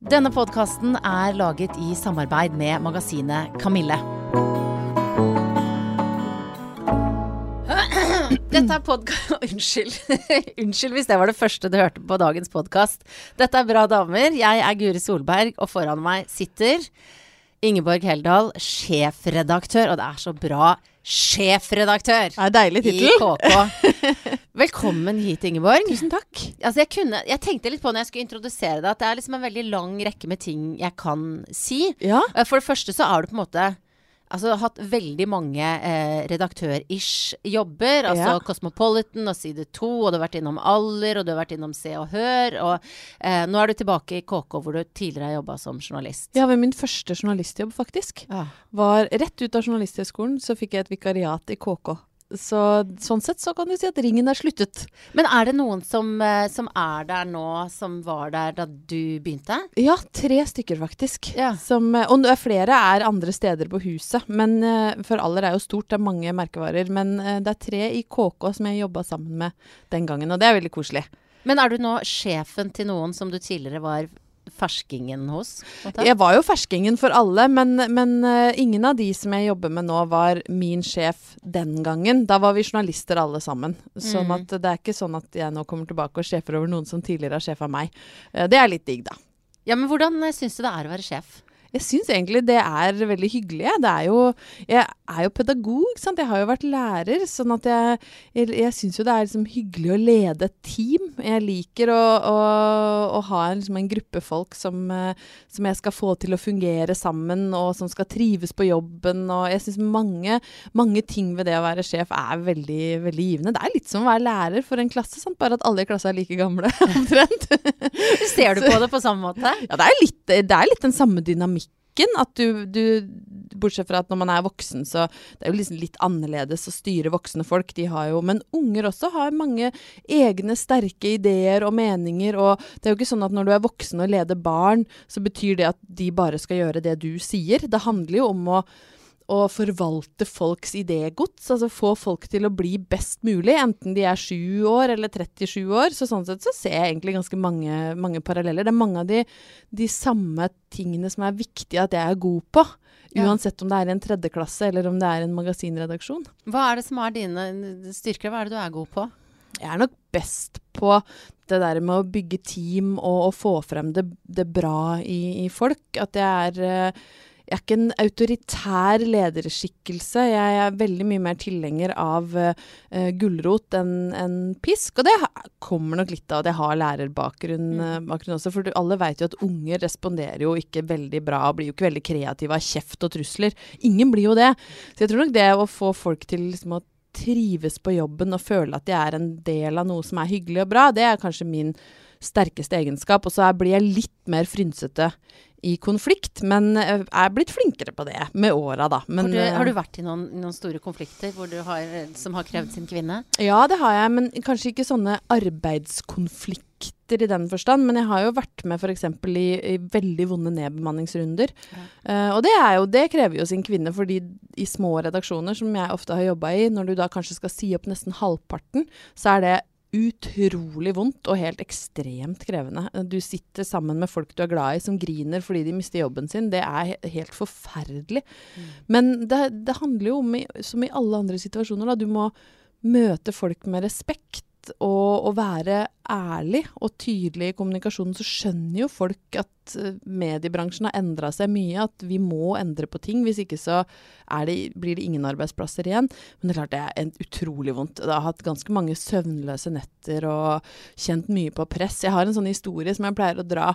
Denne podkasten er laget i samarbeid med magasinet Kamille. Dette er podkast... Unnskyld. Unnskyld hvis det var det første du hørte på dagens podkast. Dette er Bra damer. Jeg er Guri Solberg, og foran meg sitter Ingeborg Heldal, sjefredaktør. Og det er så bra sjefredaktør Det er deilig i. KK. Velkommen hit, Ingeborg. Tusen takk. Altså jeg, kunne, jeg tenkte litt på når jeg skulle introdusere deg, at det er liksom en veldig lang rekke med ting jeg kan si. Ja. Eh, For det første så er du på en måte Altså hatt veldig mange eh, redaktør-ish jobber. Altså Ja. Cosmopolitan og Side 2, og du har vært innom Aller, og du har vært innom Se og Hør. Og eh, nå er du tilbake i KK, hvor du tidligere har jobba som journalist. Ja, ved min første journalistjobb, faktisk. Ja. Var rett ut av Journalisthøgskolen, så fikk jeg et vikariat i KK. Så sånn sett så kan du si at ringen er sluttet. Men er det noen som, eh, som er der nå, som var der da du begynte? Ja, tre stykker faktisk. Ja. Som, eh, og er flere er andre steder på huset. Men eh, For Aller er jo stort, det er mange merkevarer. Men det er tre i KK som jeg jobba sammen med den gangen, og det er veldig koselig. Men er du nå sjefen til noen som du tidligere var ferskingen hos? Jeg var jo ferskingen for alle, men, men uh, ingen av de som jeg jobber med nå, var min sjef den gangen. Da var vi journalister alle sammen. Sånn Mm. at det er ikke sånn at jeg nå kommer tilbake og sjefer over noen som tidligere har sjefa meg. Uh, det er litt digg, da. Ja, men hvordan eh, syns du det er å være sjef? Jeg syns egentlig det er veldig hyggelig. er jo, jeg er jo pedagog, sant. Jeg har jo vært lærer, sånn at jeg, jeg, jeg syns jo det er liksom hyggelig å lede et team. Jeg liker å, å, å ha en, liksom en gruppe folk som, eh, som jeg skal få til å fungere sammen, og som skal trives på jobben. Og jeg syns mange, mange ting ved det å være sjef er veldig, veldig givende. Det er litt som å være lærer for en klasse, sant? bare at alle i klassa er like gamle, omtrent. Ser du på det på samme måte? Ja, det er litt, det er litt den samme dynamikken. At du, du Bortsett fra at når man er voksen, så det er jo liksom litt annerledes å styre voksne folk. De har jo, men unger også har mange egne sterke ideer og meninger. Og det er jo ikke sånn at når du er voksen og leder barn, så betyr det at de bare skal gjøre det du sier. Det handler jo om å å forvalte folks idégods. Altså få folk til å bli best mulig, enten de er 7 år eller 37 år. Så sånn sett så ser jeg egentlig ganske mange, mange paralleller. Det er mange av de, de samme tingene som er viktige at jeg er god på. Ja. Uansett om det er i en tredjeklasse eller om det er en magasinredaksjon. Hva er det som er dine styrker? Hva er det du er god på? Jeg er nok best på det der med å bygge team og, og få frem det, det bra i, i folk. At jeg er eh, jeg er ikke en autoritær lederskikkelse. Jeg er veldig mye mer tilhenger av uh, gulrot enn en pisk. Og det kommer nok litt av at jeg har lærerbakgrunn mm. bakgrunn også. For du, alle vet jo at unger responderer jo ikke veldig bra og blir jo ikke veldig kreative av kjeft og trusler. Ingen blir jo det. Så jeg tror nok det å få folk til liksom å trives på jobben og føle at de er en del av noe som er hyggelig og bra, det er kanskje min sterkeste egenskap. Og så blir jeg litt mer frynsete i konflikt, men jeg er blitt flinkere på det med åra, da. Men, har, du, eh, har du vært i noen, noen store konflikter hvor du har, som har krevd sin kvinne? Ja, det har jeg, men kanskje ikke sånne arbeidskonflikter i den forstand. Men jeg har jo vært med f.eks. I, i veldig vonde nedbemanningsrunder. Ja. Uh, og det, er jo, det krever jo sin kvinne, fordi i små redaksjoner, som jeg ofte har jobba i, når du da kanskje skal si opp nesten halvparten, så er det utrolig vondt og helt ekstremt krevende. Du sitter sammen med folk du er glad i, som griner fordi de mister jobben sin. Det er helt forferdelig. Men det, det handler jo om, som i alle andre situasjoner, da, du må møte folk med respekt og, og være ærlig og tydelig i kommunikasjonen, så skjønner jo folk at eh, mediebransjen har endra seg mye, at vi må endre på ting. Hvis ikke så er det, blir det ingen arbeidsplasser igjen. Men det er klart det er en utrolig vondt. Jeg har hatt ganske mange søvnløse netter og kjent mye på press. Jeg har en sånn historie som jeg pleier å dra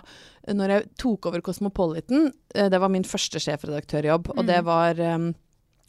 når jeg tok over Cosmopolitan. eh, Det var min første sjefredaktørjobb, og det var eh,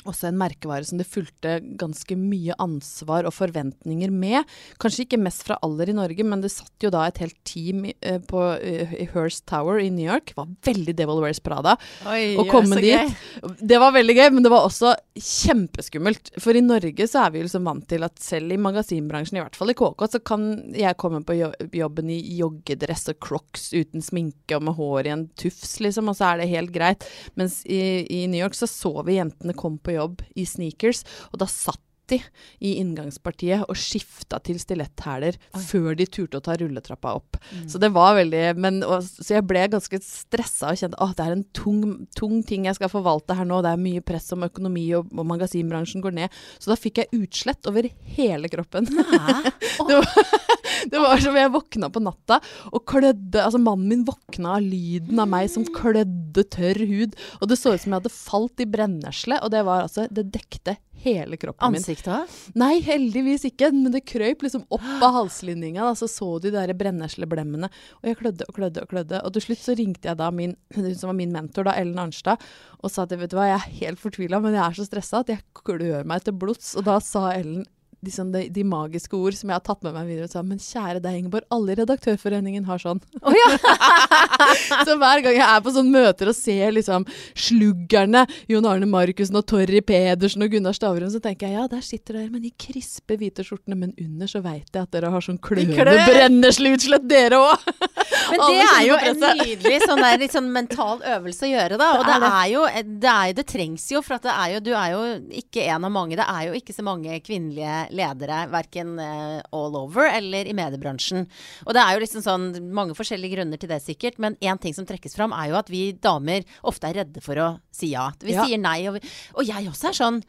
også en merkevare som det fulgte ganske mye ansvar og forventninger med. Kanskje ikke mest fra alder i Norge, men det satt jo da et helt team eh, på, eh, i Hearst Tower i New York. Det var veldig Devil Wears Prada Oi, å komme dit. Det var veldig gøy, men det var også kjempeskummelt. For i Norge så er vi jo liksom vant til at selv i magasinbransjen, i hvert fall i KK, så kan jeg komme på jobben i joggedress og crocs uten sminke og med hår i en tufs, liksom, og så er det helt greit. Mens i, i New York så så vi jentene komme på jobb i sneakers, og da satt alltid i inngangspartiet og skifta til stiletthæler før de turte å ta rulletrappa opp. Så det var veldig men, og, Så jeg ble ganske stressa og kjente at det er en tung, tung ting jeg skal forvalte her nå. Det er mye press om økonomi, og, og magasinbransjen går ned. Så da fikk jeg utslett over hele kroppen. det, var, det var som jeg våkna på natta og klødde Altså, mannen min våkna av lyden av meg som klødde tørr hud. Og det så ut som jeg hadde falt i brennesle, og det var altså Det dekte hele kroppen min. Ansiktet? Nei, heldigvis ikke, men det krøyp liksom opp av halslinninga. Da, så så de der brennesleblemmene. Og jeg klødde og klødde og klødde. Og til slutt så ringte jeg da min, hun som var min mentor, da, Ellen Arnstad, og sa at vet du hva, jeg er helt fortvila, men jeg er så stressa at jeg klør meg til blods. Og da sa Ellen liksom de, de, magiske ord som jeg har tatt med meg videre. Og sa, men kjære deg, Ingeborg, alle i Redaktørforeningen har sånn. Oh, ja. så hver gang jeg er på sånne møter og ser liksom sluggerne, Jon Arne Markussen og Torry Pedersen og Gunnar Stavrum, så tenker jeg ja, der sitter dere med de krispe hvite skjortene, men under så veit jeg at dere har sånn kløende brenneslutslett, dere òg. men det er jo en nydelig sånn der, litt sånn mental øvelse å gjøre, da. Og det det. er jo det, er, det trengs jo, for at det er jo, du er jo ikke en av mange. Det er jo ikke så mange kvinnelige ledere, verken uh, all over eller i mediebransjen. Og det er jo liksom sånn mange forskjellige grunner til det, sikkert. Men én ting som trekkes fram, er jo at vi damer ofte er redde for å si ja. Vi ja. sier nei, og, vi, og jeg også er sånn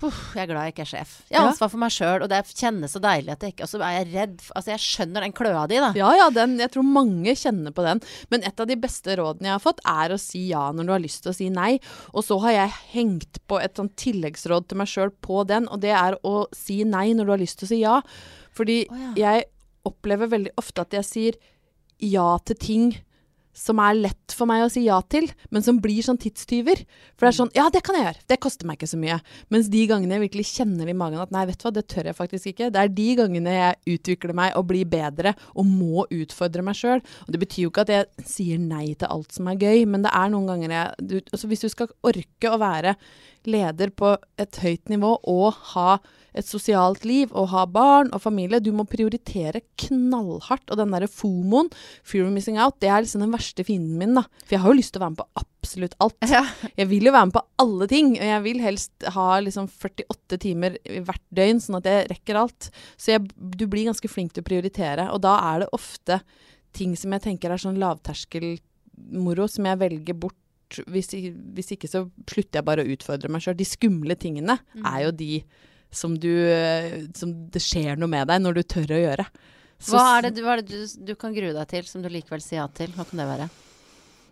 Uff, jeg er glad jeg ikke er sjef. Jeg har ansvar for meg sjøl, og det kjennes så deilig at jeg ikke Og så er jeg redd Altså, jeg skjønner den kløa di, da. Ja, ja, den, jeg tror mange kjenner på den. Men et av de beste rådene jeg har fått, er å si ja når du har lyst til å si nei. Og så har jeg hengt på et sånn tilleggsråd til meg sjøl på den, og det er å si nei når du har lyst til å si ja. Fordi oh, ja. jeg opplever veldig ofte at jeg sier ja til ting som er lett for meg å si ja til, men som blir sånn tidstyver. For det er sånn Ja, det kan jeg gjøre. Det koster meg ikke så mye. Mens de gangene jeg virkelig kjenner i magen at nei, vet du hva, det tør jeg faktisk ikke. Det er de gangene jeg utvikler meg og blir bedre og må utfordre meg sjøl. Og det betyr jo ikke at jeg sier nei til alt som er gøy, men det er noen ganger jeg du, altså Hvis du skal orke å være leder på et høyt nivå og ha et sosialt liv og ha barn og familie. Du må prioritere knallhardt. Og den derre FOMOen, fear of missing out, det er liksom den verste fienden min, da. For jeg har jo lyst til å være med på absolutt alt. Ja. Jeg vil jo være med på alle ting. Og jeg vil helst ha liksom 48 timer hvert døgn, sånn at jeg rekker alt. Så jeg, du blir ganske flink til å prioritere. Og da er det ofte ting som jeg tenker er sånn lavterskelmoro, som jeg velger bort hvis, hvis, ikke så slutter jeg bare å utfordre meg sjøl. De skumle tingene mm. er jo de som, du, som det skjer noe med deg når du tør å gjøre. Så, hva er det, du, hva er det du, du, kan grue deg til, som du likevel sier ja til? Hva kan det være?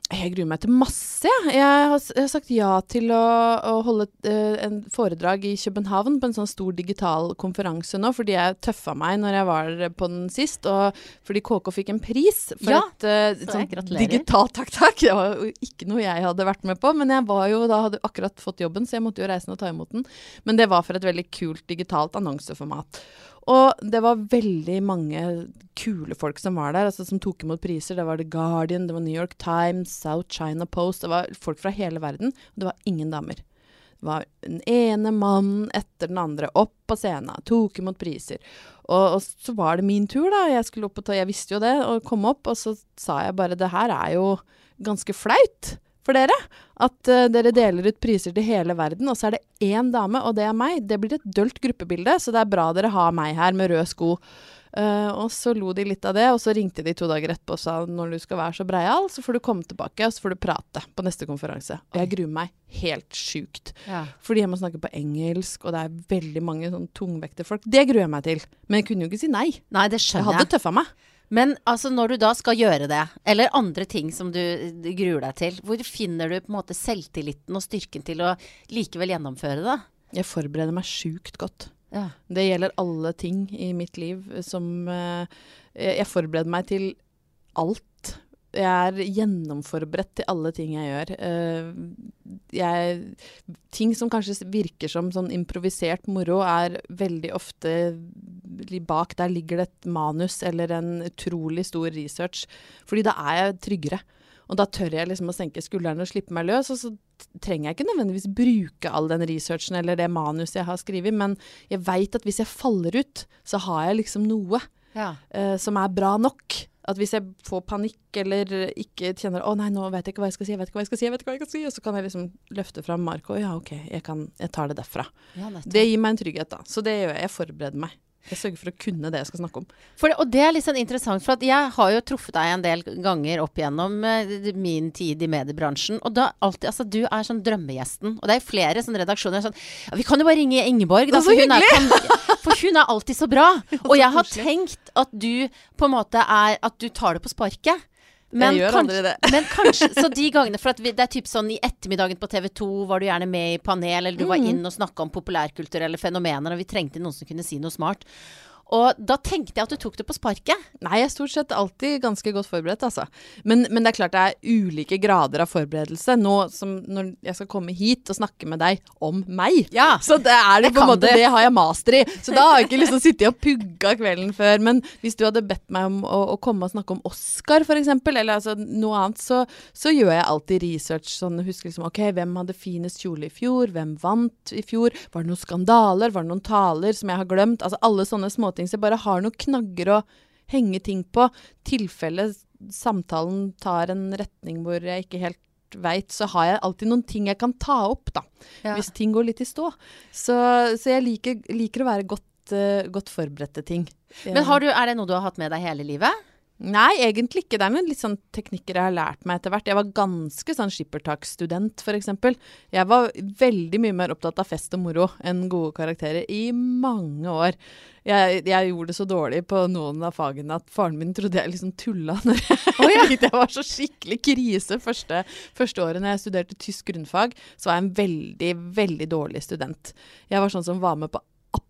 Jeg gruer meg til masse, jeg. Jeg har, jeg har sagt ja til å, å holde uh, en foredrag i København på en sånn stor digital konferanse nå, fordi jeg tøffa meg når jeg var på den sist, og fordi KK fikk en pris for ja, et uh, sånn digitalt takk, takk. Det var jo ikke noe jeg hadde vært med på, men jeg var jo da hadde akkurat fått jobben, så jeg måtte jo reise ned og ta imot den. Men det var for et veldig kult digitalt annonseformat. Og det var veldig mange kule folk som var der, altså som tok imot priser. Det var The Guardian, det var New York Times, South China Post. Det var folk fra hele verden, og det var ingen damer. Det var den ene mannen etter den andre opp på scenen, tok imot priser. Og, og, så var det min tur, da. Jeg skulle opp og ta, jeg visste jo det, og kom opp, og så sa jeg bare det her er jo ganske flaut for dere. At uh, dere deler ut priser til hele verden, og så er det én dame, og det er meg. Det blir et dølt gruppebilde, så det er bra dere har meg her med røde sko. Uh, og så lo de litt av det, og så ringte de to dager etterpå og sa når du skal være så breial, så får du komme tilbake, og så får du prate på neste konferanse. Og jeg gruer meg helt sjukt. Ja. Fordi jeg må snakke på engelsk, og det er veldig mange sånn tungvekte folk. Det gruer jeg meg til. Men jeg kunne jo ikke si nei. Nei, det skjønner jeg. Jeg hadde tøffa meg. Men altså, når du da skal gjøre det, eller andre ting som du, du gruer deg til, hvor finner du på en måte selvtilliten og styrken til å likevel gjennomføre det? Jeg forbereder meg sjukt godt. Ja. Det gjelder alle ting i mitt liv som uh, Jeg forbereder meg til alt jeg er gjennomforberedt til alle ting jeg gjør. Uh, jeg, ting som kanskje virker som sånn improvisert moro, er veldig ofte bak der ligger det et manus eller en utrolig stor research. Fordi da er jeg tryggere. Og da tør jeg liksom å senke skuldrene og slippe meg løs. Og så trenger jeg ikke nødvendigvis bruke all den researchen eller det manuset jeg har skrevet, men jeg veit at hvis jeg faller ut, så har jeg liksom noe ja. uh, som er bra nok. At hvis jeg får panikk eller ikke kjenner Å nei, nå vet jeg ikke hva jeg skal si, jeg vet ikke hva jeg skal si, jeg vet ikke hva jeg skal si, og så kan jeg liksom løfte fram Marco. Ja, OK, jeg, kan, jeg tar det derfra. Ja. Det gir meg en trygghet, da. Så det gjør jeg. Jeg forbereder meg. Jeg sørger for å kunne det jeg skal snakke om. For, og det er litt sånn interessant, for at jeg har jo truffet deg en del ganger opp igjennom uh, min tid i mediebransjen. Og da alltid Altså, du er sånn drømmegjesten. Og det er flere sånne redaksjoner sånn ja, Vi kan jo bare ringe Ingeborg, da. Så For hun, er, kan, for hun er alltid så bra. Og jeg har tenkt at du på en måte er At du tar det på sparket. Men jeg gjør kanskje, aldri det. men kanskje Så de gangene For at vi, det er typ sånn i ettermiddagen på TV 2 var du gjerne med i panel, eller du var Mm. inn og snakka om populærkulturelle fenomener, og vi trengte noen som kunne si noe smart. Og da tenkte jeg at du tok det på sparket. Nei, jeg er stort sett alltid ganske godt forberedt, altså. Men, men det er klart det er ulike grader av forberedelse. Nå som når jeg skal komme hit og snakke med deg om meg. Ja. Så det er det, på en måte, det. det har jeg master i. Så da har jeg ikke liksom sittet og pugga kvelden før. Men hvis du hadde bedt meg om å, å komme og snakke om Oscar, f.eks., eller altså noe annet, så, så gjør jeg alltid research. Sånn, husker liksom OK, hvem hadde finest kjole i fjor? Hvem vant i fjor? Var det noen skandaler? Var det noen taler som jeg har glemt? Altså alle sånne småting. Så jeg bare har noen knagger å henge ting på. Tilfelle samtalen tar en retning hvor jeg ikke helt veit, så har jeg alltid noen ting jeg kan ta opp, da Ja. hvis ting går litt i stå. Så, så jeg liker, liker å være godt, uh, godt forberedt til ting. Men har du, er det noe du har hatt med deg hele livet? Nei, egentlig ikke. Det er litt sånn teknikker jeg har lært meg etter hvert. Jeg var ganske sånn skippertaksstudent, f.eks. Jeg var veldig mye mer opptatt av fest og moro enn gode karakterer i mange år. Jeg, jeg gjorde det så dårlig på noen av fagene at faren min trodde jeg liksom tulla når jeg, jeg var så skikkelig krise første, første året når jeg studerte tysk grunnfag. Så var jeg en veldig, veldig dårlig student. Jeg var sånn som var med på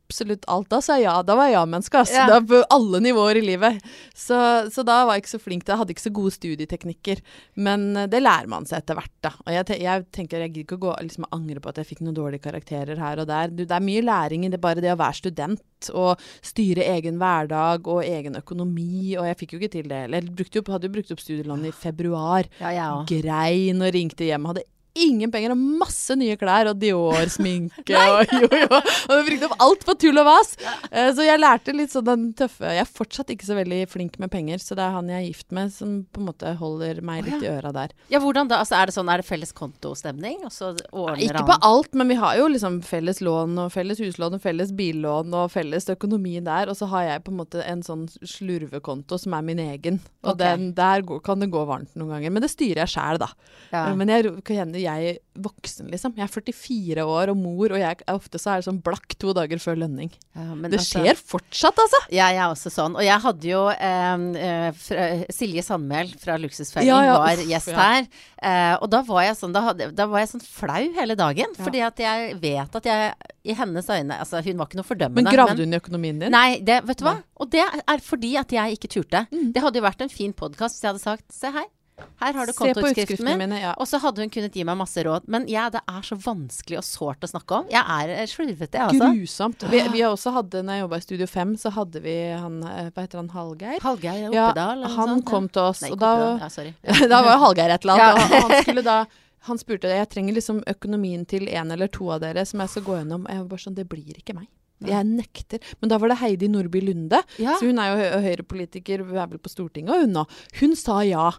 absolutt alt. Da sa jeg ja. Da var jeg ja-menneske. ass. Ja. På alle nivåer i livet. Så, så da var jeg ikke så flink til Jeg hadde ikke så gode studieteknikker. Men eh, det lærer man seg etter hvert, da. Og jeg, te jeg tenker jeg gidder ikke å gå liksom, angre på at jeg fikk noen dårlige karakterer her og der. Du, det er mye læring i det, bare det å være student og styre egen hverdag og egen økonomi. Og jeg fikk jo ikke til det heller. Brukte hadde jo brukt opp studielånet i februar. Ja, ja. Grein og ringte hjem. Hadde ingen penger og masse nye klær og Dior-sminke og jo, jo. Og vi brukte opp alt på tull og vas. Eh, så jeg lærte litt sånn den tøffe Jeg er fortsatt ikke så veldig flink med penger, så det er han jeg er gift med som på en måte holder meg litt i øra der. Ja, hvordan da? Altså, er det sånn, er det felles kontostemning? Og så ordner Ikke på alt, men vi har jo liksom felles lån og felles huslån og felles billån og felles økonomi der. Og så har jeg på en måte en sånn slurvekonto som er min egen. Og okay. den, der går, kan det gå varmt noen ganger. Men det styrer jeg sjæl, da. ja. Men jeg kjenner jeg voksen, liksom. Jeg er 44 år og mor, og jeg ofte så er det sånn blakk to dager før lønning. Ja, men Det altså- skjer fortsatt, altså! Ja, jeg er også sånn. Og jeg hadde jo eh, eh, fra, Silje Sandmæl fra Luksusfellen Ja, ja, var gjest her. Eh, og da var sånn da, hadde, da var jeg sånn flau hele dagen. Fordi at jeg vet at jeg i hennes øyne Altså, hun var ikke noe fordømmende. Men gravde hun i økonomien din? Nei, det, vet du hva? Og det er fordi at jeg ikke turte. Mm. Det hadde jo vært en fin podkast hvis jeg hadde sagt se her. Her har du kontoutskriften min. Ja. Og så hadde hun kunnet gi meg masse råd. Men ja, det er så vanskelig og sårt å snakke om. Jeg er eh, slurvete, jeg altså. Grusomt. Vi, vi har også hadde, når jeg jobba i Studio 5, så hadde vi han eh, Hva heter han, Hallgeir? Hallgeir Oppedal Ja, han sånt, ja. kom til oss, Nei, og da Ja. Da var jo Hallgeir et eller annet. Og han skulle da Han spurte jeg trenger liksom økonomien til en eller to av dere som jeg skal gå gjennom. Jeg var bare sånn Det blir ikke meg. Jeg nekter. Men da var det Heidi Nordby Lunde. Ja. Så hun er jo hø- Høyre-politiker, hun er vel på Stortinget, og hun nå. Hun sa ja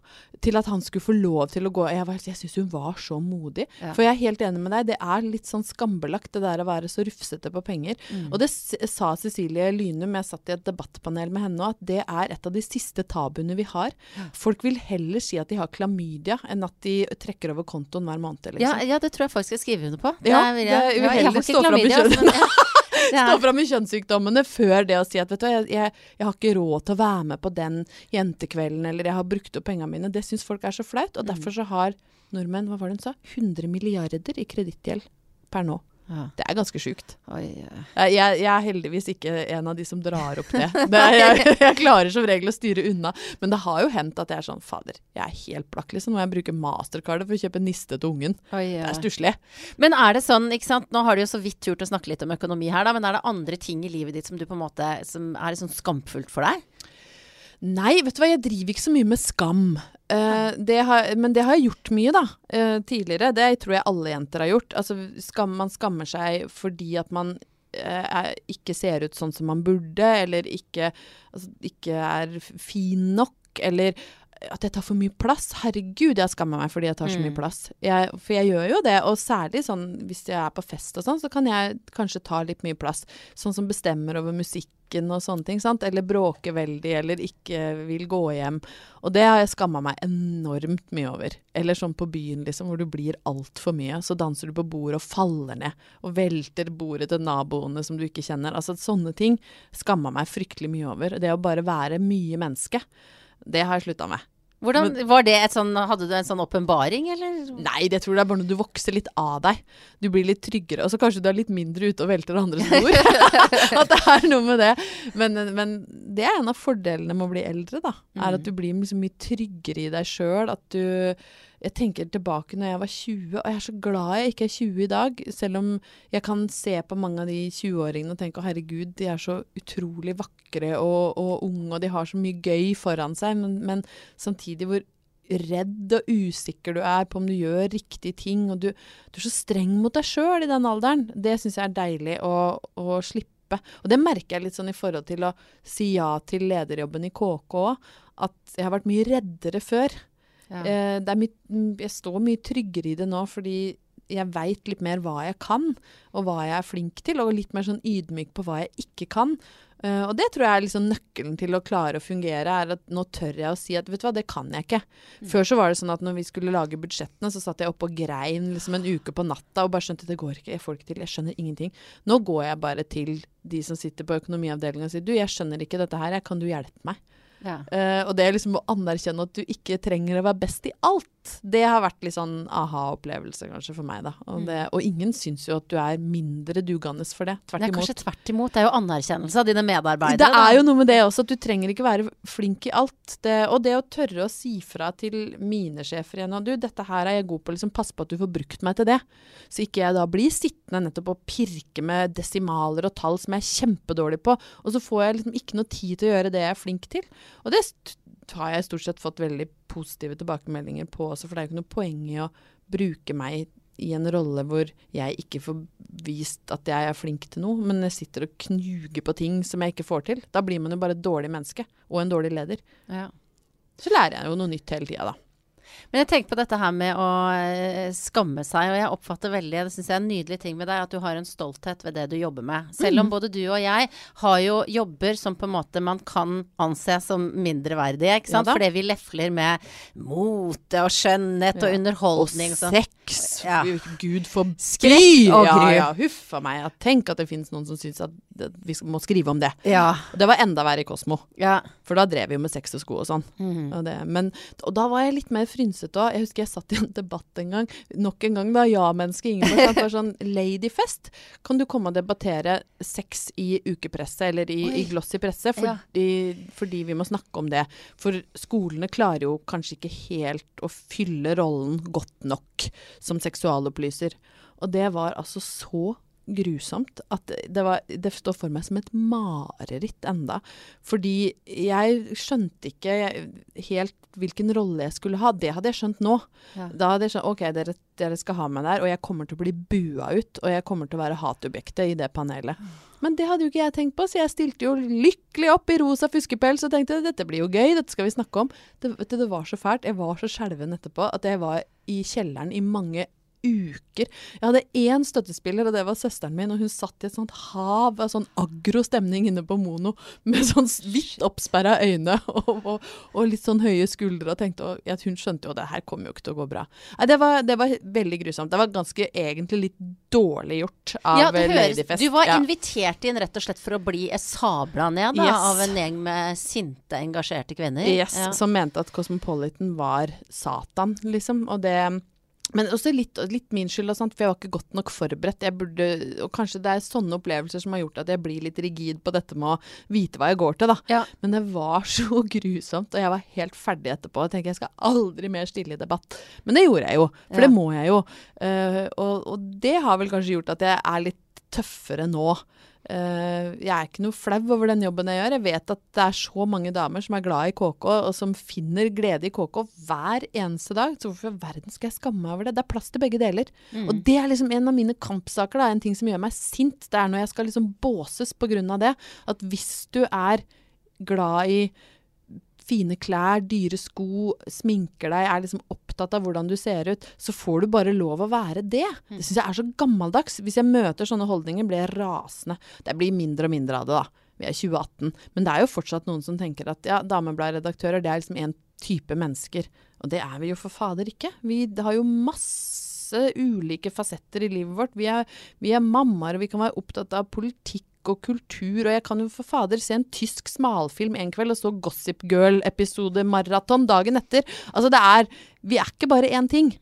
til at han skulle få lov til å gå. Jeg, var- jeg syns hun var så modig. Ja. For jeg er helt enig med deg, det er litt sånn skambelagt det der å være så rufsete på penger. Mm. Og det sa Cecilie Lynum, jeg satt i et debattpanel med henne, at det er et av de siste tabuene vi har. Folk vil heller si at de har klamydia, enn at de trekker over kontoen hver måned. Ja, Liksom. ja, det tror jeg faktisk jeg skriver under på. Ja, er jeg, uheldig jeg har ikke klamydia. men jeg- Stå fram med kjønnssykdommene før det å si at vet du jeg, jeg, jeg har ikke råd til å være med på den jentekvelden, eller jeg har brukt opp pengene mine. Det syns folk er så flaut, og derfor så har nordmenn, hva var det hun sa, 100 milliarder i kredittgjeld per nå. Ja. Det er ganske sjukt. Jeg, jeg, er heldigvis ikke en av de som drar opp det. det er, jeg, jeg klarer som regel å styre unna. Men det har jo hendt at jeg er sånn Fader, jeg er helt blakk, liksom. Nå må jeg bruker mastercardet for å kjøpe niste til ungen. Oi, Det er stusslig. Men er det sånn, ikke sant, nå har du jo så vidt turt å snakke litt om økonomi her, da, men er det andre ting i livet ditt som du på en måte, som er sånn skamfullt for deg? Nei, vet du hva, jeg driver ikke så mye med skam. Uh, det har, men det har jeg gjort mye, da. Uh, tidligere. Det tror jeg alle jenter har gjort. Altså, skam, man skammer seg fordi at man uh, ikke ser ut sånn som man burde, eller ikke, altså, ikke er fin nok. eller at jeg tar for mye plass. Herregud, jeg skammer meg fordi jeg tar så mye Mm. plass. Jeg, for jeg gjør jo det, og særlig sånn hvis jeg er på fest og sånn, så kan jeg kanskje ta litt mye plass. Sånn som bestemmer over musikken og sånne ting, sant. Eller bråker veldig, eller ikke vil gå hjem. Og det har jeg skamma meg enormt mye over. Eller sånn på byen, liksom, hvor du blir altfor mye. Så danser du på bordet og faller ned, og velter bordet til naboene som du ikke kjenner. Altså sånne ting skamma meg fryktelig mye over. Det å bare være mye menneske. Det har jeg slutta med. Hvordan, var det et sånn, Hadde du en sånn åpenbaring, eller? Nei, det tror jeg bare når du vokser litt av deg. Du blir litt tryggere, og så kanskje du er litt mindre ute og velter andres bord. at det er noe med det. Men, men det er en av fordelene med å bli eldre, da. Er at du blir liksom mye tryggere i deg sjøl. At du Jeg tenker tilbake når jeg var 20, og jeg er så glad jeg ikke er 20 i dag. Selv om jeg kan se på mange av de 20-åringene og tenke å herregud, de er så utrolig vakre og, og unge, og de har så mye gøy foran seg. Men, men samtidig hvor redd og usikker du er på om du gjør riktige ting, og du, du er så streng mot deg sjøl i den alderen. Det syns jeg er deilig å, å slippe. Og det merker jeg litt sånn i forhold til å si ja til lederjobben i KK òg. At jeg har vært mye reddere før. Ja. Eh, mye, jeg står mye tryggere i det nå fordi jeg veit litt mer hva jeg kan, og hva jeg er flink til, og litt mer sånn ydmyk på hva jeg ikke kan. Eh, og det tror jeg er liksom nøkkelen til å klare å fungere, er at nå tør jeg å si at vet du hva, det kan jeg ikke. Før så var det sånn at når vi skulle lage budsjettene, så satt jeg oppe og grein liksom en uke på natta og bare skjønte det går ikke, jeg får ikke til, jeg skjønner ingenting. Nå går jeg bare til de som sitter på økonomiavdelingen og sier du, jeg skjønner ikke dette her, kan du hjelpe meg? Ja. Uh, og det er liksom å anerkjenne at du ikke trenger å være best i alt. Det har vært litt sånn aha-opplevelse kanskje for meg, da. Og, det, og ingen syns jo at du er mindre dugende for det. Tvert Det er kanskje tvert imot. Det er jo anerkjennelse av dine medarbeidere. Det da. er jo noe med det også, at du trenger ikke være flink i alt. Det, og det å tørre å si fra til mine sjefer igjen og du, dette her er jeg god på, liksom pass på at du får brukt meg til det. Så ikke jeg da blir sittende nettopp og pirke med desimaler og tall som jeg er kjempedårlig på, og så får jeg liksom ikke noe tid til å gjøre det jeg er flink til. Og det har jeg stort sett fått veldig positive tilbakemeldinger på også, for det er jo ikke noe poeng i å bruke meg i en rolle hvor jeg ikke får vist at jeg er flink til noe, men jeg sitter og knuger på ting som jeg ikke får til. Da blir man jo bare et dårlig menneske, og en dårlig leder. Ja. Så lærer jeg jo noe nytt hele tida, da. Men jeg tenker på dette her med å eh, skamme seg, og jeg oppfatter veldig, det syns jeg er en nydelig ting med deg, at du har en stolthet ved det du jobber med. Selv Mm. om både du og jeg har jo jobber som på en måte man kan anse som mindreverdige, ikke sant. Ja. Fordi vi lefler med mote og skjønnhet og underholdning. og sånn. Sex! Ja. Gud forby! Ja, ja, huff a meg. Tenk at det finnes noen som syns at vi må skrive om det. Ja. Og det var enda verre i Kosmo, ja. for da drev vi jo med sex og sko og sånn. Mm. Og, det, men, og da var jeg litt mer frynsete òg. Jeg husker jeg satt i en debatt en gang. Nok en gang da ja-mennesket Ingeborg var sånn Ladyfest. Kan du komme og debattere sex i ukepresse eller i, i glossy presse? Fordi, fordi vi må snakke om det. For skolene klarer jo kanskje ikke helt å fylle rollen godt nok som seksualopplyser. Og det var altså så grusomt at det, var, det står for meg som et mareritt enda. Fordi jeg skjønte ikke helt hvilken rolle jeg skulle ha. Det hadde jeg skjønt nå. Ja. Da hadde jeg skjønt ok, dere, dere skal ha meg der, og jeg kommer til å bli bua ut. Og jeg kommer til å være hatobjektet i det panelet. Men det hadde jo ikke jeg tenkt på, så jeg stilte jo lykkelig opp i rosa fuskepels og tenkte dette blir jo gøy, dette skal vi snakke om. Det, det var så fælt. Jeg var så skjelven etterpå at jeg var i kjelleren i mange uker. Jeg hadde én støttespiller, og det var søsteren min, og hun satt i et sånt hav av sånn aggro stemning inne på Mono med sånn litt oppsperra øyne og, og, og litt sånn høye skuldre, og tenkte og, ja, Hun skjønte jo det her kommer jo ikke til å gå bra. Nei, det var, det var veldig grusomt. Det var ganske egentlig litt dårlig gjort av Ja, Ladyfest. du var Ja. invitert inn rett og slett for å bli sabla ned da, Yes. av en gjeng med sinte, engasjerte kvinner. Yes, Ja. som mente at Cosmopolitan var Satan, liksom. Og det men også litt, litt min skyld, sant? for jeg var ikke godt nok forberedt. Burde, og kanskje det er sånne opplevelser som har gjort at jeg blir litt rigid på dette med å vite hva jeg går til, da. Ja. Men det var så grusomt, og jeg var helt ferdig etterpå. Jeg tenker jeg skal aldri mer stille i debatt. Men det gjorde jeg jo, for Ja. det må jeg jo. Uh, og, og det har vel kanskje gjort at jeg er litt tøffere nå. Eh, jeg er ikke noe flau over den jobben jeg gjør. Jeg vet at det er så mange damer som er glad i KK, og som finner glede i KK hver eneste dag. Så hvorfor i verden skal jeg skamme meg over det? Det er plass til begge deler. Mm. Og det er liksom en av mine kampsaker. Da. En ting som gjør meg sint. Det er når jeg skal liksom båses av det. At hvis du er glad i fine klær, dyre sko, sminker deg, er liksom opptatt av hvordan du ser ut, så får du bare lov å være det. Det syns jeg er så gammeldags. Hvis jeg møter sånne holdninger, blir jeg rasende. Det blir mindre og mindre av det, da. Vi er 2018. Men det er jo fortsatt noen som tenker at ja, Damebladredaktører, det er liksom én type mennesker. Og det er vi jo for fader ikke. Vi har jo masse ulike fasetter i livet vårt. Vi er, vi er mammaer, og vi kan være opptatt av politikk og kultur, og jeg kan jo for fader se en tysk smalfilm en kveld og så Gossip Girl-episode-maraton dagen etter. Altså det er Vi er ikke bare én ting.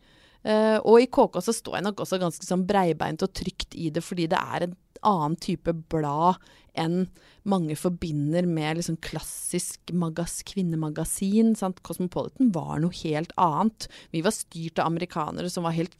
Uh, og i KK så står jeg nok også ganske sånn breibeint og trygt i det, fordi det er en annen type blad enn mange forbinder med liksom klassisk magas, kvinnemagasin. Sant? Cosmopolitan var noe helt annet. Vi var styrt av amerikanere som var helt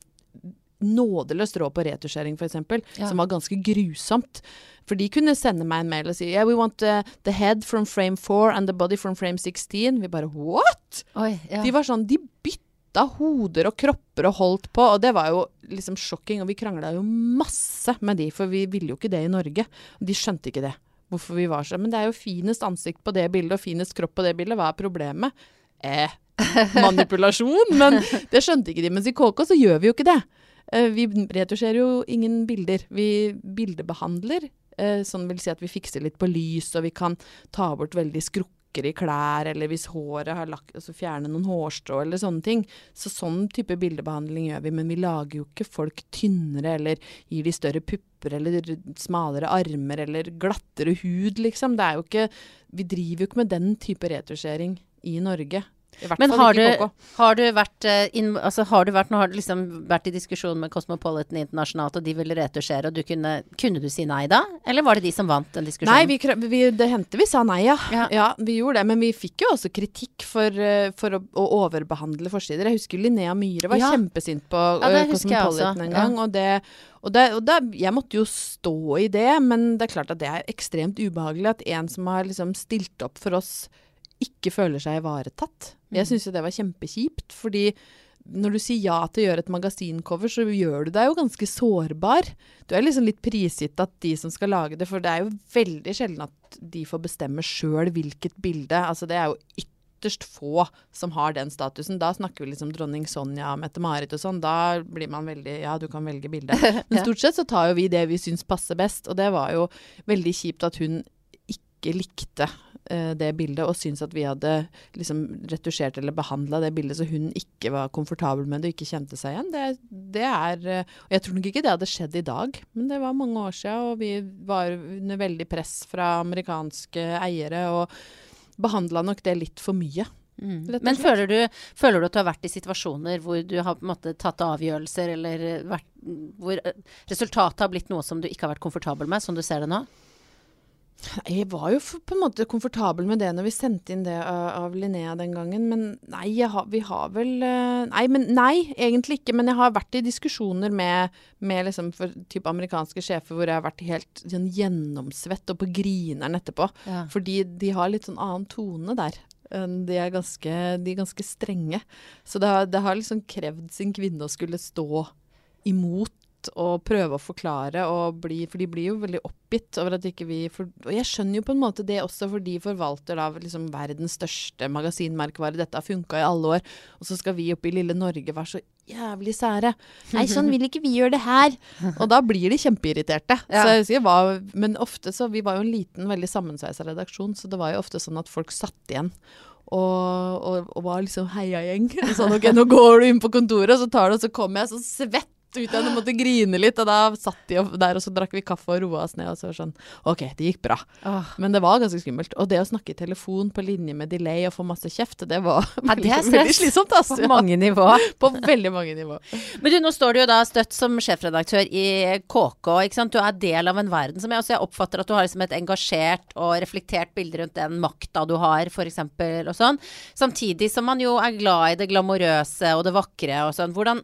nådeløst rå på retusjering, f.eks., ja. som var ganske grusomt. For de kunne sende meg en mail og si yeah, we want uh, the head from frame 4 and the body from frame 16. Vi bare what?! Oi, ja. De var sånn, de bytta hoder og kropper og holdt på, og det var jo liksom sjokking. Og vi krangla jo masse med de, for vi ville jo ikke det i Norge. Og de skjønte ikke det. Hvorfor vi var så Men det er jo finest ansikt på det bildet og finest kropp på det bildet. Hva er problemet? Eh, manipulasjon. Men det skjønte ikke de. Mens i KK så gjør vi jo ikke det. Uh, vi retusjerer jo ingen bilder. Vi bildebehandler. Uh, sånn vil si at vi fikser litt på lys, og vi kan ta bort veldig skrukker i klær, eller hvis håret har lagt Altså fjerne noen hårstrå eller sånne ting. Så sånn type bildebehandling gjør vi, men vi lager jo ikke folk tynnere eller gir de større pupper eller smalere armer eller glattere hud, liksom. Det er jo ikke Vi driver jo ikke med den type retusjering i Norge. Men har du, har du, vært eh, in, altså har du vært Nå har du liksom vært i diskusjon med Cosmopolitan internasjonalt, og de ville retusjere, og du kunne Kunne du si nei da? Eller var det de som vant den diskusjonen? Nei, vi, vi, det hendte vi sa nei, ja. ja. ja. Vi gjorde det. Men vi fikk jo også kritikk for, eh, for å, å, overbehandle forsider. Jeg husker Linnea Myhre var ja. kjempesint på ja, uh, Cosmopolitan en gang. Og det og, det, og det, jeg måtte jo stå i det, men det er klart at det er ekstremt ubehagelig at en som har liksom stilt opp for oss ikke føler seg ivaretatt. Jeg mm. syns jo det var kjempekjipt, fordi når du sier ja til å gjøre et magasincover, så gjør du deg jo ganske sårbar. Du er liksom litt prisgitt at de som skal lage det, for det er jo veldig sjelden at de får bestemme sjøl hvilket bilde. Altså det er jo ytterst få som har den statusen. Da snakker vi liksom dronning Sonja, Mette-Marit og sånn. Da blir man veldig Ja, du kan velge bilde. Men stort sett så tar jo vi det vi syns passer best, og det var jo veldig kjipt at hun ikke likte det bildet, og syntes at vi hadde liksom retusjert eller behandla det bildet så hun ikke var komfortabel med det og ikke kjente seg igjen. Det, det er uh, Og jeg tror nok ikke det hadde skjedd i dag, men det var mange år siden, og vi var under veldig press fra amerikanske eiere og behandla nok det litt for mye. Mm. Men føler du, føler du, at du har vært i situasjoner hvor du har måte, tatt avgjørelser, eller vært, hvor resultatet har blitt noe som du ikke har vært komfortabel med, som du ser det nå? Jeg var jo på en måte komfortabel med det når vi sendte inn det av, Linnea den gangen. Men nei, har, vi har vel Nei, men nei, egentlig ikke. Men jeg har vært i diskusjoner med, med liksom for, type amerikanske sjefer hvor jeg har vært helt sånn, gjennomsvett og på grineren etterpå. Ja. Fordi de har litt sånn annen tone der. De er ganske, de er ganske strenge. Så det har, det har liksom krevd sin kvinne å skulle stå imot og prøve å forklare, og bli, for de blir jo veldig oppgitt over at ikke vi for, Og jeg skjønner jo på en måte det også, for de forvalter da liksom verdens største magasinmerkevare. Dette har funka i alle år, og så skal vi oppe i lille Norge være så jævlig sære. Nei, sånn vil ikke vi gjøre det her. Og da blir de kjempeirriterte. Ja. Så jeg var, men ofte så Vi var jo en liten, veldig sammensveisa redaksjon, så det var jo ofte sånn at folk satt igjen. Og, og, og, var liksom heiagjeng. Sånn, ok, nå går du inn på kontoret, og så tar du, og så kommer jeg så svett ut igjen og måtte grine litt. Og da satt de der, og så drakk vi kaffe og roa oss ned. Og så var sånn OK, det gikk bra. Åh. Men det var ganske skummelt. Og det å snakke i telefon på linje med delay og få masse kjeft, det var ja, veldig, det veldig, slitsomt. Altså. På mange nivå. på veldig mange nivå. Men du, nå står du jo da støtt som sjefredaktør i KK. ikke sant? Du er del av en verden som jeg også jeg oppfatter at du har liksom et engasjert og reflektert bilde rundt den makta du har, f.eks. og sånn. Samtidig som man jo er glad i det glamorøse og det vakre og sånn. Hvordan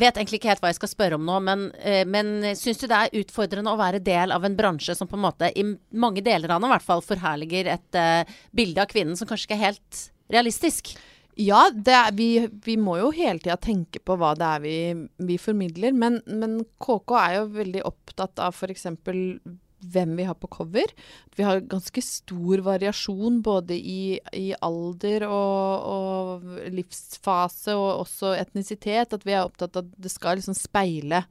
vet egentlig ikke helt hva jeg skal spørre om nå, men, uh, men syns du det er utfordrende å være del av en bransje som på en måte, i mange deler av den i hvert fall, forherliger et uh, bilde av kvinnen som kanskje ikke er helt realistisk? Ja, er, vi, vi, må jo hele tida tenke på hva det er vi, vi formidler. Men, men, KK er jo veldig opptatt av f.eks. hvem vi har på cover. Vi har ganske stor variasjon både i, i alder og, og, livsfase og også etnisitet. At vi er opptatt av at det skal liksom speile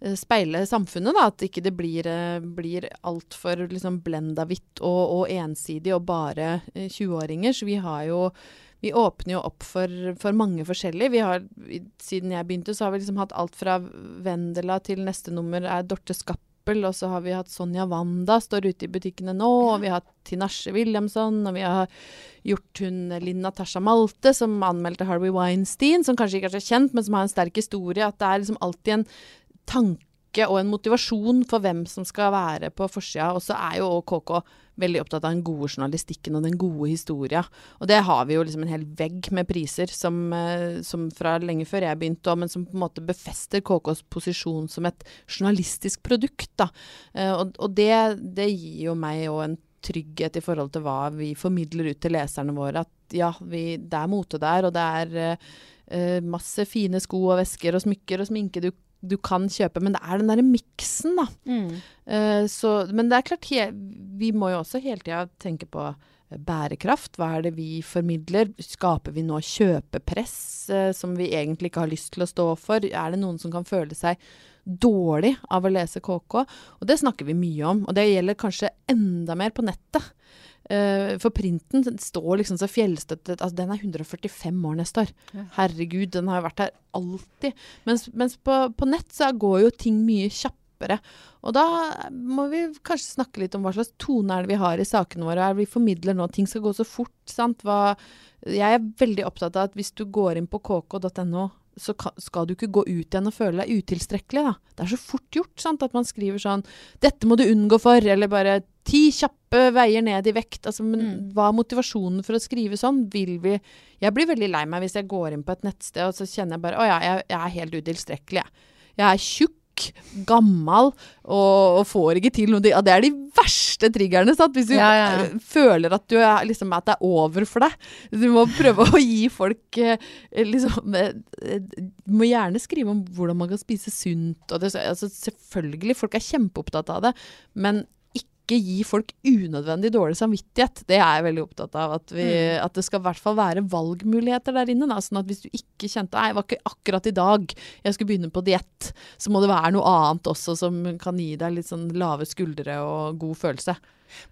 eh, speile samfunnet. da, At ikke det blir, eh, blir altfor liksom blenda hvitt og, og, ensidig og bare 20-åringer. Så vi har jo vi åpner jo opp for, for mange forskjellige. Har, siden jeg begynte, så har vi liksom hatt alt fra Vendela til neste nummer er Dorte Skappel. Og så har vi hatt Sonja Wanda, står ute i butikkene nå. Og vi har hatt Tinashe Williamson. Og vi har gjort hun Linn Natasha Malte, som anmeldte Harvey Weinstein. Som kanskje ikke er så kjent, men som har en sterk historie. At det er liksom alltid en tanke og en motivasjon for hvem som skal være på forsida. Og så er jo KK veldig opptatt av den gode journalistikken og den gode historia. Og det har vi jo liksom en hel vegg med priser som, eh, som fra lenge før jeg begynte, men som på en måte befester KKs posisjon som et journalistisk produkt. da. Eh, og, og det, det, gir jo meg òg en trygghet i forhold til hva vi formidler ut til leserne våre. At ja, vi, det er mote der, og det er uh, masse fine sko og vesker og smykker og sminke du du kan kjøpe, men det er den derre miksen, da. Mm. Uh, så, men det er klart, he, vi må jo også hele tida tenke på uh, bærekraft. Hva er det vi formidler? Skaper vi nå kjøpepress uh, som vi egentlig ikke har lyst til å stå for? Er det noen som kan føle seg dårlig av å lese KK? Og det snakker vi mye om, og det gjelder kanskje enda mer på nettet. Uh, for printen står liksom så fjellstøttet altså Den er 145 år neste år. Herregud, den har jo vært her alltid. Mens, mens på, på, nett så går jo ting mye kjappere. Og da må vi kanskje snakke litt om hva slags tone er det vi har i sakene våre. Er vi formidler nå ting skal gå så fort. sant? Hva, jeg er veldig opptatt av at hvis du går inn på kk.no så skal du ikke gå ut igjen og føle deg utilstrekkelig. Da. Det er så fort gjort sant, at man skriver sånn 'Dette må du unngå for', eller bare 'Ti kjappe veier ned i vekt'. Altså, men mm. Hva er motivasjonen for å skrive sånn? Vil vi Jeg blir veldig lei meg hvis jeg går inn på et nettsted og så kjenner jeg bare 'Å ja, jeg, jeg er helt utilstrekkelig', jeg. Jeg er tjukk gammel og, og, får ikke til noe. Det er de verste triggerne. Sant? Hvis du ja, ja. føler at, du er, liksom, at, det er over for deg. Du må prøve å gi folk eh, liksom, eh, Du må gjerne skrive om hvordan man kan spise sunt. Det, altså, selvfølgelig, folk er kjempeopptatt av det. Men ikke gi folk unødvendig dårlig samvittighet. Det er jeg veldig opptatt av. At, vi, mm. at det skal i hvert fall være valgmuligheter der inne. Da, sånn at hvis du ikke kjente Nei, det var ikke akkurat i dag jeg skulle begynne på diett, så må det være noe annet også som kan gi deg litt sånn lave skuldre og god følelse.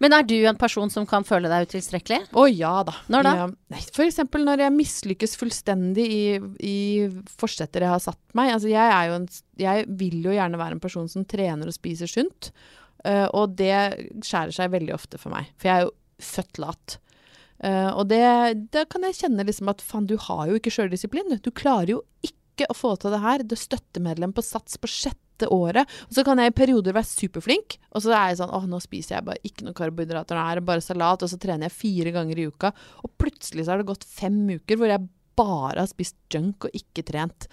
Men er du en person som kan føle deg utilstrekkelig? Å ja da. Når da? Ja, F.eks. når jeg mislykkes fullstendig i, i forsetter jeg har satt meg. Altså jeg, en, jeg vil jo gjerne være en person som trener og spiser sunt. Uh, og det skjærer seg veldig ofte for meg, for jeg er jo født lat. Uh, og det, da kan jeg kjenne liksom at faen, du har jo ikke sjøldisiplin. Du klarer jo ikke å få til det her. Du er støttemedlem på Sats på sjette året. Og så kan jeg i perioder være superflink, og så er jeg sånn åh, nå spiser jeg bare ikke noen karbohydrater, nå er det bare salat, og så trener jeg fire ganger i uka. Og plutselig så har det gått fem uker hvor jeg bare har spist junk og ikke trent.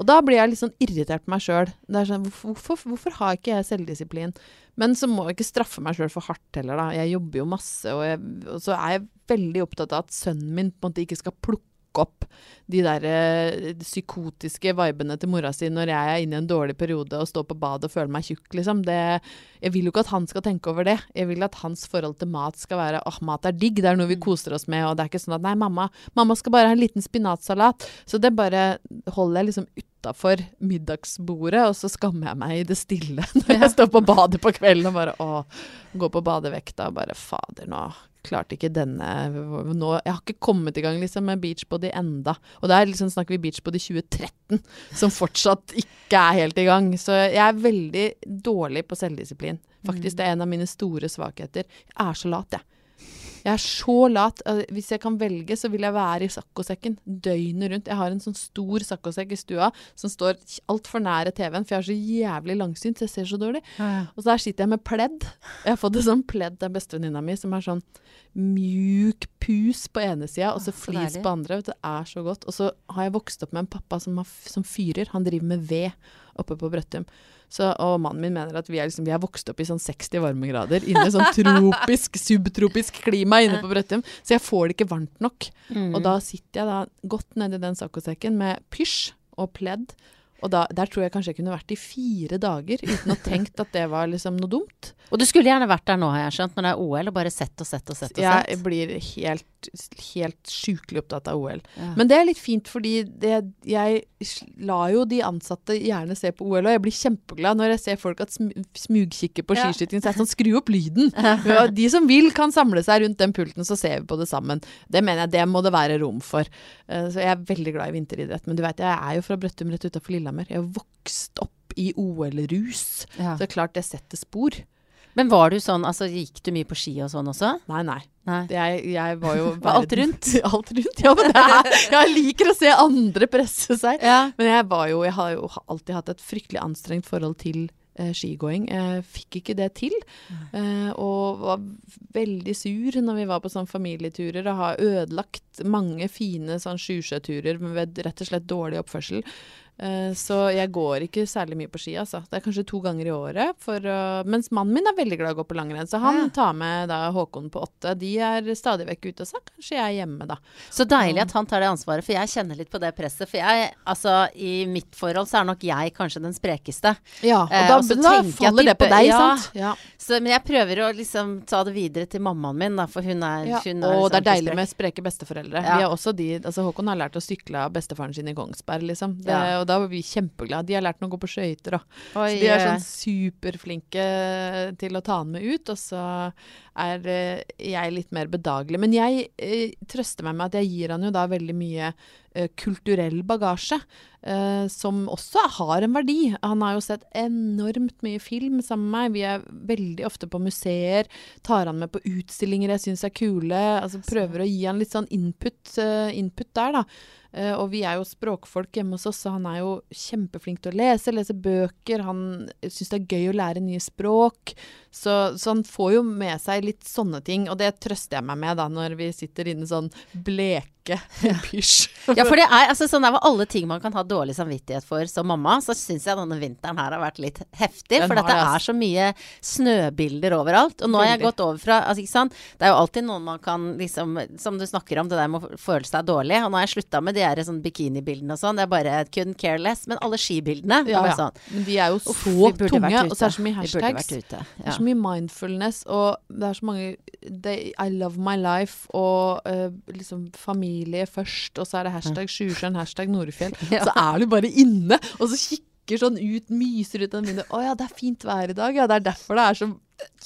Og da blir jeg litt sånn irritert på meg sjøl. Sånn, hvorfor, hvorfor, har ikke jeg selvdisiplin? Men så må jeg ikke straffe meg sjøl for hardt heller, da. Jeg jobber jo masse, og, jeg, og, så er jeg veldig opptatt av at sønnen min på en måte ikke skal plukke opp de der de psykotiske vibene til mora si når jeg er inne i en dårlig periode og står på badet og føler meg tjukk, liksom. Det, jeg vil jo ikke at han skal tenke over det. Jeg vil at hans forhold til mat skal være åh, mat er digg, det er noe vi mm. koser oss med, og det er ikke sånn at nei, mamma, mamma skal bare ha en liten spinatsalat. Så det bare holder jeg liksom utafor middagsbordet, og så skammer jeg meg i det stille når jeg står på badet på kvelden og bare å, går på badevekta og bare fader, nå klarte ikke denne nå, Jeg har ikke kommet i gang liksom, med beachbody enda. Og der liksom snakker vi beachbody 2013, som fortsatt ikke er helt i gang. Så jeg er veldig dårlig på selvdisiplin. Faktisk, mm. det er en av mine store svakheter. Jeg er så lat, jeg. Jeg er så lat. Hvis jeg kan velge, så vil jeg være i saccosekken døgnet rundt. Jeg har en sånn stor saccosekk i stua som står altfor nære TV-en, for jeg er så jævlig langsynt, så jeg ser så dårlig. Og så der sitter jeg med pledd. Jeg har fått et sånt pledd av bestevenninna mi som er sånn mjuk pus på ene sida og så flis på andre. Det er så godt. Og så har jeg vokst opp med en pappa som, har, som fyrer. Han driver med ved oppe på Brøttum. Så, og mannen min mener at vi er, liksom, vi er vokst opp i sånn 60 varmegrader inne i sånn tropisk, subtropisk klima inne på Brøttum. Så jeg får det ikke varmt nok. Mm. Og da sitter jeg da godt nedi den saccosekken med pysj og pledd Og da, der tror jeg kanskje jeg kunne vært i fire dager uten å tenkt at det var liksom noe dumt. Og du skulle gjerne vært der nå, har jeg skjønt, når det er OL, og bare sett og sett og sett og sett. Jeg blir helt, helt sjukelig opptatt av OL. Ja. Men det er litt fint, fordi det, jeg lar jo de ansatte gjerne se på OL, og jeg blir kjempeglad når jeg ser folk at sm smugkikker på Ja. skiskyting. Så er det sånn, skru opp lyden! Ja, de som vil, kan samle seg rundt den pulten, så ser vi på det sammen. Det mener jeg, det må det være rom for. Uh, Så jeg er veldig glad i vinteridrett. Men du vet, jeg er jo fra Brøttum rett utafor Lillehammer. Jeg har vokst opp i OL-rus. Ja. Så det er klart det setter spor. Men var du sånn, altså gikk du mye på ski og sånn også? Nei, nei. Jeg, jeg var jo Var alt rundt? alt rundt, ja. Men er, jeg liker å se andre presse seg. Ja. Men jeg var jo Jeg har jo alltid hatt et fryktelig anstrengt forhold til eh, skigåing. Jeg fikk ikke det til. eh, og var veldig sur når vi var på sånn familieturer og har ødelagt mange fine sånn sjusjøturer med rett og slett dårlig oppførsel. Eh, så jeg går ikke særlig mye på ski, altså. Det er kanskje to ganger i året. For, uh, mens mannen min er veldig glad i å gå på langrenn, så han Ja. tar med da Håkon på åtte. De er stadig vekk ute, så kanskje jeg er hjemme da. Så deilig at han tar det ansvaret, for jeg kjenner litt på det presset. For jeg, altså i mitt forhold så er nok jeg kanskje den sprekeste. Ja, og Eh, da, og da faller det på deg, ja. sant? Ja. Så, men jeg prøver å liksom ta det videre til mammaen min, da, for hun er, Ja. hun er Og det er sånn deilig med spreke besteforeldre. Vi er også de, altså Håkon har lært å sykle av bestefaren sin i Kongsberg, liksom. Det, Ja. Og da var vi kjempeglade. De har lært å gå på skøyter òg. Så de er sånn superflinke til å ta han med ut, og så er eh, jeg litt mer bedagelig. Men jeg eh, trøster meg med at jeg gir han jo da veldig mye eh, kulturell bagasje, eh, som også har en verdi. Han har jo sett enormt mye film sammen med meg. Vi er veldig ofte på museer. Tar han med på utstillinger jeg syns er kule. Altså prøver å gi han litt sånn input, eh, input der, da. Eh, og vi er jo språkfolk hjemme hos oss, så han er jo kjempeflink til å lese, lese bøker. Han syns det er gøy å lære nye språk. Så, så han får jo med seg litt sånne ting, og det trøster jeg meg med da når vi sitter inne sånn bleke pysj. Ja, for det er altså sånn av alle ting man kan ha dårlig samvittighet for som mamma, så syns jeg denne vinteren her har vært litt heftig. Den For det, er så mye snøbilder overalt. Og nå har jeg gått over fra altså, ikke sant? Det er jo alltid noen man kan liksom Som du snakker om, det der med å føle seg dårlig. Og nå har jeg slutta med de her sånn bikinibildene og sånn. Det er bare couldn't care less. Men alle skibildene Ja, var ja. sånn. Men de er jo så Uff, tunge, og så er det så mye hashtags. Ja. Det er så mye mindfulness, og det er så mange they, I love my life, og uh, liksom familie først, og så er det hashtag Sjusjøen, hashtag Nordfjell. Ja. Så er du bare inne, og så kikker sånn ut, myser ut av vinduet. Å ja, det er fint vær i dag. Ja, det er derfor det er så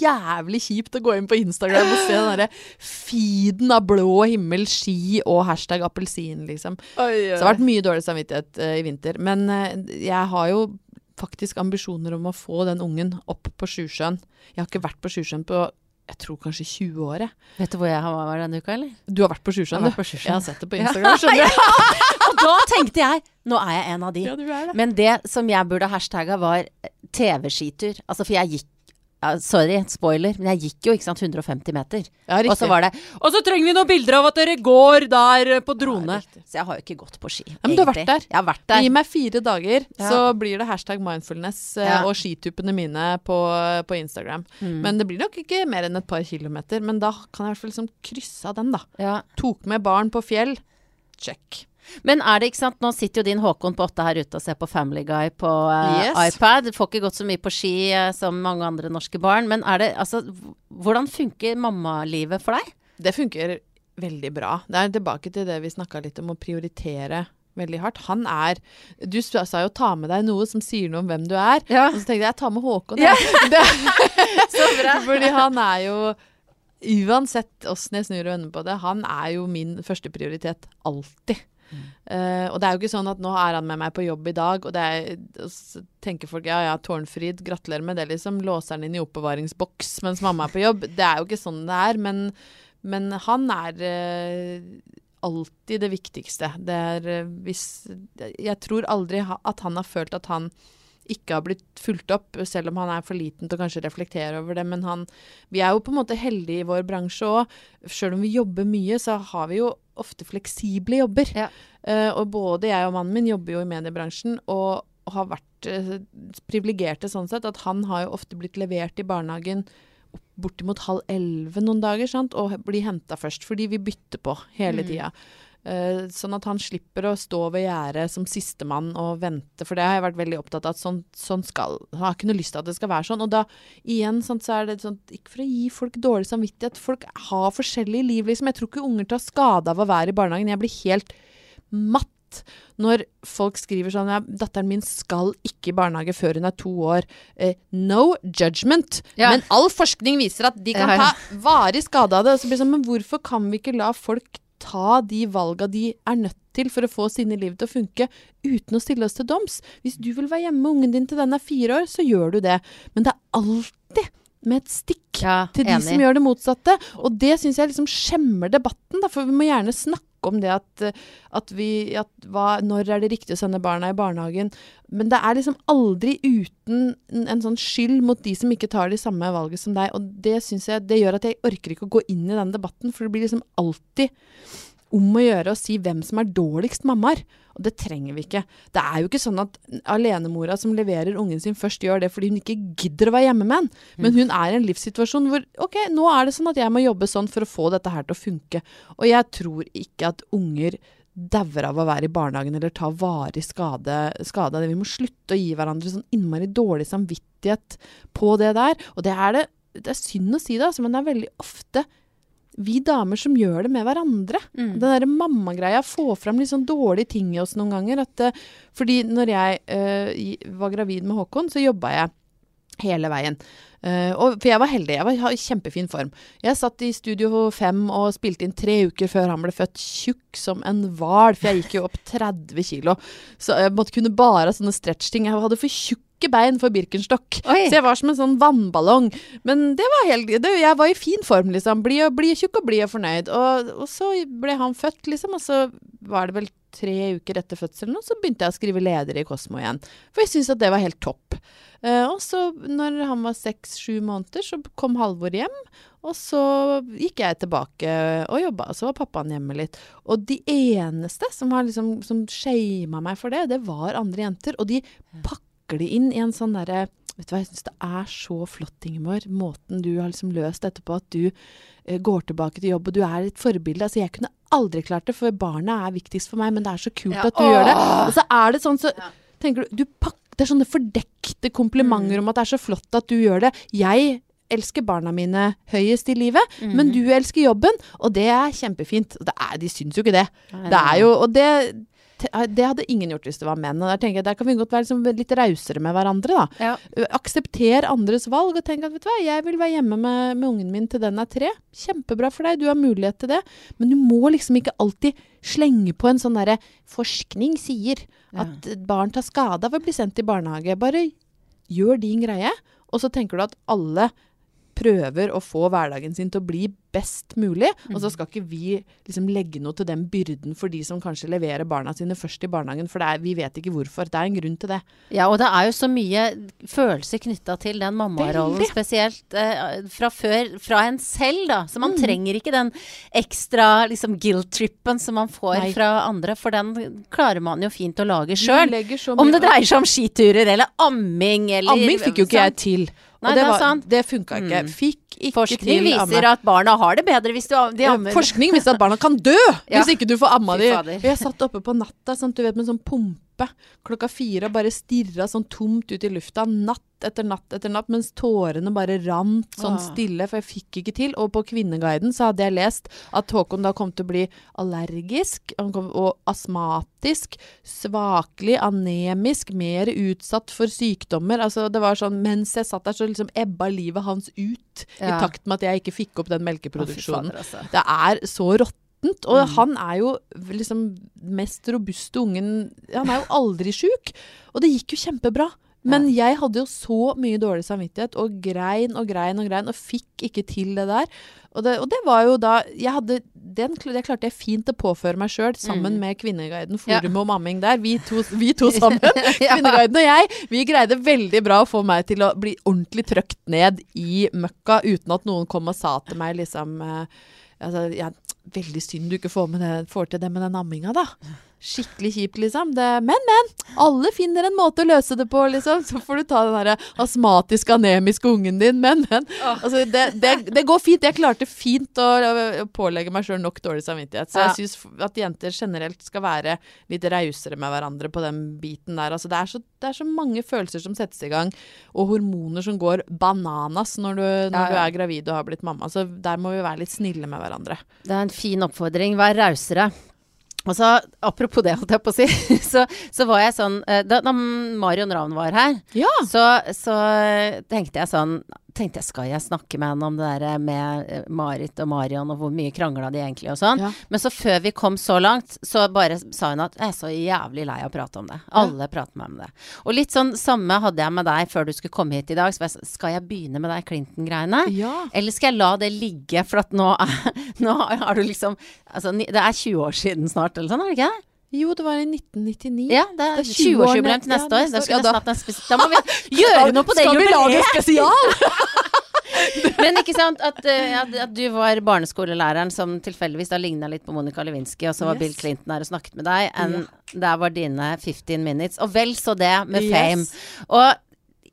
jævlig kjipt å gå inn på Instagram og se den derre feeden av blå himmel, ski og hashtag appelsin, liksom. Så det har vært mye dårlig samvittighet uh, i vinter. Men uh, jeg har jo faktisk ambisjoner om å få den ungen opp på Sjusjøen. Jeg har ikke vært på Sjusjøen på jeg tror kanskje 20 år. Vet du hvor jeg var denne uka, eller? Du har vært på Sjusjøen, har du? vært på Jeg har sett det på Instagram. skjønner du? Og da tenkte jeg nå er jeg en av de. Ja, det. Men det som jeg burde hashtagga, var eh, TV-skitur. Altså, for jeg gikk ja, Sorry, spoiler, men jeg gikk jo ikke sant 150 meter. Ja. Og så var det Og så trenger vi noen bilder av at dere går der eh, på drone. Ja, så jeg har jo ikke gått på ski. men du har vært der. Jeg har vært der. Gi meg fire dager, så blir det hashtag mindfulness eh, og skituppene mine på, på Instagram. Mm. Men det blir nok ikke mer enn et par kilometer. Men da kan jeg i hvert fall liksom krysse av den, da. Tok med barn på fjell. Check. Men er det ikke sant, nå sitter jo din Håkon på åtte her ute og ser på Family Guy på uh, Yes. iPad. Får ikke gått så mye på ski uh, som mange andre norske barn. Men er det altså Hvordan funker mammalivet for deg? Det funker veldig bra. Det er tilbake til det vi snakka litt om, å prioritere veldig hardt. Han er Du sa jo 'ta med deg noe som sier noe om hvem du er'. Ja. Og så tenkte jeg 'ta med Håkon'. Ja. jeg. Det, Så bra. fordi han er jo Uansett åssen jeg snur og vender på det, han er jo min førsteprioritet alltid. Eh, og det er jo ikke sånn at nå er han med meg på jobb i dag, og, er, og så tenker folk ja ja, Tårnfrid, gratulerer med det, liksom. Låser han inn i oppbevaringsboks mens mamma er på jobb. Det er jo ikke sånn det er, men, men han er uh, alltid det viktigste. Det er uh, hvis Jeg tror aldri ha, at han har følt at han ikke har blitt fulgt opp, selv om han er for liten til å kanskje reflektere over det. Men han Vi er jo på en måte heldige i vår bransje òg. Selv om vi jobber mye, så har vi jo ofte fleksible jobber. Ja. Uh, og både jeg og mannen min jobber jo i mediebransjen, og har vært uh, privilegerte sånn sett at han har jo ofte blitt levert i barnehagen bortimot halv elleve noen dager, sant? og blir henta først, fordi vi bytter på hele Mm. tida. Sånn at han slipper å stå ved gjerdet som sistemann og vente, for det har jeg vært veldig opptatt av. at sånn, sånn skal Jeg har ikke noe lyst til at det skal være sånn. Og da igjen sånn, så er det sånn Ikke for å gi folk dårlig samvittighet, folk har forskjellige liv, liksom. Jeg tror ikke unger tar skade av å være i barnehagen. Jeg blir helt matt når folk skriver sånn ja, 'Datteren min skal ikke i barnehage før hun er to år'. Eh, no judgment. Ja. Men all forskning viser at de kan ta varig skade av det. Og så blir det sånn, Men hvorfor kan vi ikke la folk ta de valga de er nødt til for å få sine liv til å funke, uten å stille oss til doms? Hvis du vil være hjemme med ungen din til den er fire år, så gjør du det. Men det er alltid med et stikk Ja, til de enig. som gjør det motsatte. Og det syns jeg liksom skjemmer debatten, da, for vi må gjerne snakke om det at, at vi at hva, Når er det riktig å sende barna i barnehagen? Men det er liksom aldri uten en, en sånn skyld mot de som ikke tar de samme valget som deg. Og det syns jeg Det gjør at jeg orker ikke å gå inn i den debatten, for det blir liksom alltid om å gjøre å si hvem som er dårligst mammaer. Og det trenger vi ikke. Det er jo ikke sånn at alenemora som leverer ungen sin først, gjør det fordi hun ikke gidder å være hjemme med han. Men hun er i en livssituasjon hvor ok, nå er det sånn at jeg må jobbe sånn for å få dette her til å funke. Og jeg tror ikke at unger dauer av å være i barnehagen eller ta varig skade, skade av det. Vi må slutte å gi hverandre sånn innmari dårlig samvittighet på det der. Og det er det Det er synd å si det, altså, men det er veldig ofte vi damer som gjør det med hverandre. Mm. Den derre mammagreia får fram litt sånn dårlige ting i oss noen ganger. At, eh, fordi når jeg uh, var gravid med Håkon, så jobba jeg hele veien. Uh, og, for jeg var heldig. Jeg var i kjempefin form. Jeg satt i Studio 5 og spilte inn tre uker før han ble født, tjukk som en hval, for jeg gikk jo opp 30 kilo. Så jeg måtte kunne bare ha sånne stretch-ting. Jeg hadde for tjukke bein for Birkenstock. Oi. Så jeg var som en sånn vannballong. Men det var helt det, Jeg var i fin form, liksom. Blid og blid, tjukk og blid og fornøyd. Og, og så ble han født, liksom. Og så var det vel tre uker etter fødselen, og så begynte jeg å skrive leder i Kosmo igjen. For jeg syntes at det var helt topp. Uh, og så, når han var seks-sju måneder, så kom Halvor hjem. Og så gikk jeg tilbake og jobba, og så var pappaen hjemme litt. Og de eneste som, liksom, som shama meg for det, det var andre jenter. Og de pakker inn i en sånn derre Vet du hva, jeg syns det er så flott, Ingeborg, måten du har liksom løst dette på. At du eh, går tilbake til jobb, og du er et forbilde. Altså, jeg kunne aldri klart det, for barna er viktigst for meg, men det er så kult Ja, at du gjør det. Og så er det sånn, så Ja. tenker du, du pak Det er sånne fordekte komplimenter om at det er så flott at du gjør det. Jeg elsker barna mine høyest i livet, men du elsker jobben, og det er kjempefint. Det er, de syns jo ikke det. Det er jo Og det det hadde ingen gjort hvis det var menn. Og der tenker jeg, der kan vi godt være liksom litt rausere med hverandre, da. Ja. Aksepter andres valg og tenk at vet du hva, jeg vil være hjemme med, med ungen min til den er tre. Kjempebra for deg, du har mulighet til det. Men du må liksom ikke alltid slenge på en sånn derre Forskning sier at barn tar skade av å bli sendt i barnehage. Bare gjør din greie, og så tenker du at alle prøver å få hverdagen sin til å bli best mulig. Og så skal ikke vi liksom legge noe til den byrden for de som kanskje leverer barna sine først i barnehagen, for det er, vi vet ikke hvorfor. Det er en grunn til det. Ja, og det er jo så mye følelser knytta til den mammarollen, spesielt eh, fra før, fra en selv, da. Så man Mm. trenger ikke den ekstra liksom guilt-trippen som man får Nei. fra andre, for den klarer man jo fint å lage sjøl. Om det dreier seg om skiturer eller amming eller Amming fikk jo ikke jeg til. Nei, og det var, det funka ikke. Mm. Fikk ikke Forskning til amme. viser at barna har det bedre hvis du de ammer. Forskning viser at barna kan dø Ja. hvis ikke du får amma. Og Jeg satt oppe på natta sant, du vet, med sånn pumpe klokka fire og bare stirra sånn tomt ut i lufta natt etter natt etter natt, mens tårene bare rant sånn stille, for jeg fikk ikke til. Og på Kvinneguiden så hadde jeg lest at Håkon da kom til å bli allergisk og astmatisk, svakelig, anemisk, mer utsatt for sykdommer. Altså det var sånn, Mens jeg satt der, så liksom ebba livet hans ut i takt med at jeg ikke fikk opp den melkeproduksjonen. fader, altså. Det er så råttent. Og Mm. han er jo liksom mest robuste ungen Han er jo aldri sjuk. Og det gikk jo kjempebra. Men jeg hadde jo så mye dårlig samvittighet og grein og grein og grein og fikk ikke til det der. Og det, og det var jo da jeg hadde, den, Det klarte jeg fint å påføre meg sjøl, sammen Mm. med Kvinneguiden, Ja. forumet og mamming der. Vi to, vi to sammen. Ja. Kvinneguiden og jeg, vi greide veldig bra å få meg til å bli ordentlig trøkt ned i møkka uten at noen kom og sa til meg liksom eh, altså, ja, Veldig synd du ikke får, med det, får til det med den amminga, da. Skikkelig kjipt, liksom. Det, men, men! Alle finner en måte å løse det på, liksom. Så får du ta den derre astmatiske, anemiske ungen din. Men, men. Altså, det, det, det går fint. Jeg klarte fint å, å pålegge meg sjøl nok dårlig samvittighet. Så Ja. jeg syns at jenter generelt skal være litt rausere med hverandre på den biten der. Altså, det, er så, det er så mange følelser som settes i gang, og hormoner som går bananas når du, når Ja, du er gravid og har blitt mamma. Så der må vi være litt snille med hverandre. Det er en fin oppfordring. Vær rausere. Og så, Apropos det, holdt jeg på å si, så, så var jeg sånn eh, Da, da Marion Ravn var her, Ja. så, så tenkte jeg sånn tenkte jeg, Skal jeg snakke med henne om det der med eh, Marit og Marion, og hvor mye krangla de egentlig, og sånn? Ja. Men så før vi kom så langt, så bare sa hun at jeg er så jævlig lei av å prate om det. Alle prater med meg om det. Og litt sånn samme hadde jeg med deg før du skulle komme hit i dag. Så jeg sa skal jeg begynne med de Clinton-greiene? Ja. Eller skal jeg la det ligge, for at nå, er, nå har du liksom altså, Det er 20 år siden snart, eller sånn, er det ikke det? Jo, det var i 1999. Ja, det er Det er 20 20-årsjubileum til neste år. Neste år. da- må vi gjøre noe på det Skal vi lage en spesial? Men ikke sant at, eh, at, at du var barneskolelæreren som tilfeldigvis da ligna litt på Monica Lewinsky, og så var Yes. Bill Clinton her og snakket med deg. En, Der var dine 15 minutes. Og vel så det med Yes. fame. Og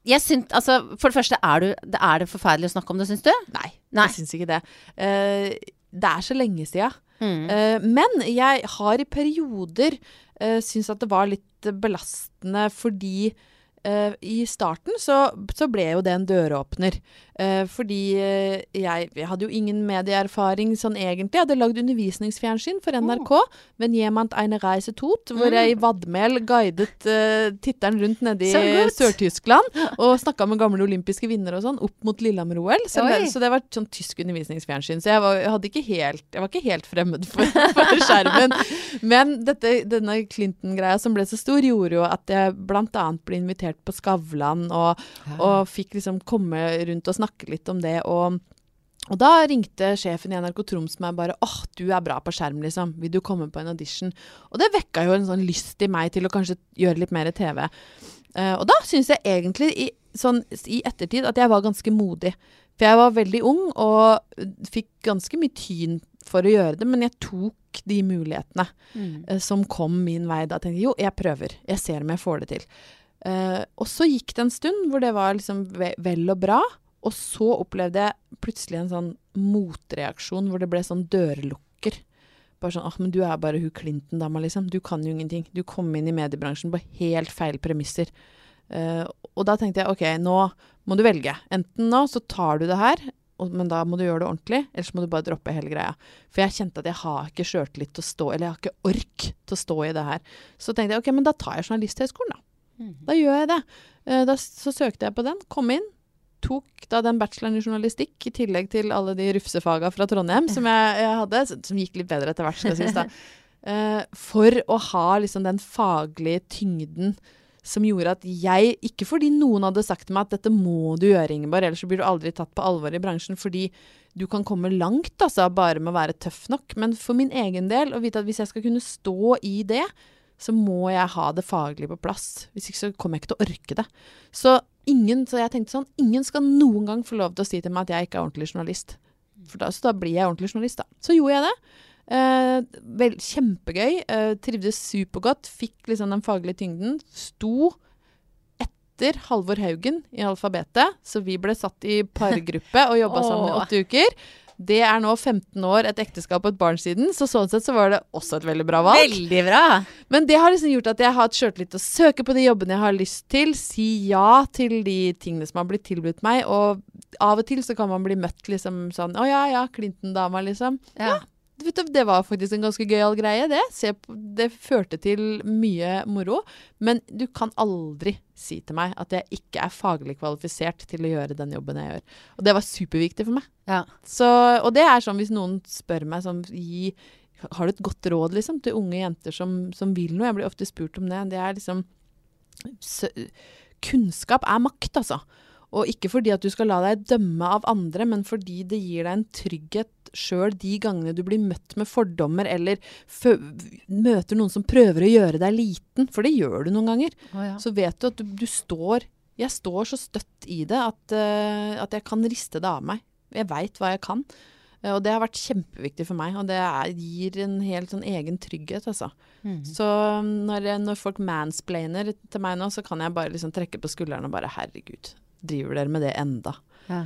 jeg synt, Altså, for det første, er, du, det er det forferdelig å snakke om det, syns du? Nei, Nei. jeg syns ikke det. Uh, det er så lenge sia. Mm. Eh, men jeg har i perioder uh, syntes at det var litt belastende fordi eh, i starten så, så ble jo det en døråpner. Uh, fordi uh, jeg, jeg hadde jo ingen medieerfaring sånn egentlig. Jeg hadde lagd undervisningsfjernsyn for NRK. Wenn jemand eine Reise tut, hvor Mm. jeg i vadmel guidet uh, tittelen rundt nede i. Sør-Tyskland. Og snakka med gamle olympiske vinnere og sånn, opp mot Lillehammer-OL. Så, så det var sånn tysk undervisningsfjernsyn. Så jeg var, jeg hadde ikke helt, jeg var ikke helt fremmed for, for skjermen. Men dette, denne Clinton-greia som ble så stor, gjorde jo at jeg bl.a. ble invitert på Skavlan, og, og fikk liksom komme rundt og snakke litt om det. og og da ringte sjefen i NRK Troms meg bare åh, du er bra på skjerm, liksom. Vil du komme på en audition? Og det vekka jo en sånn lyst i meg til å kanskje gjøre litt mer TV. Uh, og da syns jeg egentlig i, sånn, i ettertid at jeg var ganske modig. For jeg var veldig ung og eh, fikk ganske mye tyn for å gjøre det, men jeg tok de mulighetene Mm. uh, som kom min vei. Da tenkte jeg jo, jeg prøver. Jeg ser om jeg får det til. Eh, og så gikk det en stund hvor det var liksom ve vel og bra. Og så opplevde jeg plutselig en sånn motreaksjon hvor det ble sånn dørlukker. Bare sånn, ah, men du er bare hun Clinton-dama, liksom. Du kan jo ingenting. Du kom inn i mediebransjen på helt feil premisser. Uh, og da tenkte jeg, ok, nå må du velge. Enten nå så tar du det her, og, men da må du gjøre det ordentlig, eller så må du bare droppe hele greia. For jeg kjente at jeg har ikke sjøltillit til å stå, eller jeg har ikke ork til å stå i det her. Så tenkte jeg, ok, men da tar jeg Journalisthøgskolen, da. Mm. Da gjør jeg det. Eh, da, så søkte jeg på den, kom inn. Tok da den bacheloren i journalistikk, i tillegg til alle de rufsefaga fra Trondheim som jeg, jeg hadde, som gikk litt bedre etter hvert, skal sies da. Eh, for å ha liksom den faglige tyngden som gjorde at jeg, ikke fordi noen hadde sagt til meg at dette må du gjøre, Ingeborg, ellers så blir du aldri tatt på alvor i bransjen, fordi du kan komme langt altså, bare med å være tøff nok, men for min egen del, å vite at hvis jeg skal kunne stå i det, så må jeg ha det faglige på plass. Hvis ikke så kommer jeg ikke til å orke det. Så ingen, så jeg tenkte sånn, ingen skal noen gang få lov til å si til meg at jeg ikke er ordentlig journalist. For da, så da blir jeg ordentlig journalist, da. Så gjorde jeg det. Eh, vel, kjempegøy. Eh, trivdes supergodt. Fikk liksom den faglige tyngden. Sto etter Halvor Haugen i alfabetet, så vi ble satt i pargruppe og jobba sammen i åtte uker. Det er nå 15 år, et ekteskap og et barn siden, så sånn sett så var det også et veldig bra valg. Veldig bra. Men det har liksom gjort at jeg har hatt sjøltillit til å søke på de jobbene jeg har lyst til, si ja til de tingene som har blitt tilbudt meg, og av og til så kan man bli møtt liksom sånn Å ja, ja, Clinton-dama, liksom. Ja. Vet du, det var faktisk en ganske gøyal greie, det. På, det førte til mye moro. Men du kan aldri si til meg at jeg ikke er faglig kvalifisert til å gjøre den jobben jeg gjør. Og det var superviktig for meg. Ja. Så, og det er sånn hvis noen spør meg sånn gi, Har du et godt råd liksom, til unge jenter som, som vil noe? Jeg blir ofte spurt om det. Det er liksom så, Kunnskap er makt, altså. Og ikke fordi at du skal la deg dømme av andre, men fordi det gir deg en trygghet sjøl de gangene du blir møtt med fordommer, eller møter noen som prøver å gjøre deg liten, for det gjør du noen ganger. Oh, ja. Så vet du at du, du står Jeg står så støtt i det at, uh, at jeg kan riste det av meg. Jeg veit hva jeg kan. Og det har vært kjempeviktig for meg, og det er, gir en helt sånn egen trygghet, altså. Mm. Så når, når folk mansplainer til meg nå, så kan jeg bare liksom trekke på skuldrene og bare herregud, driver dere med det enda? Ja.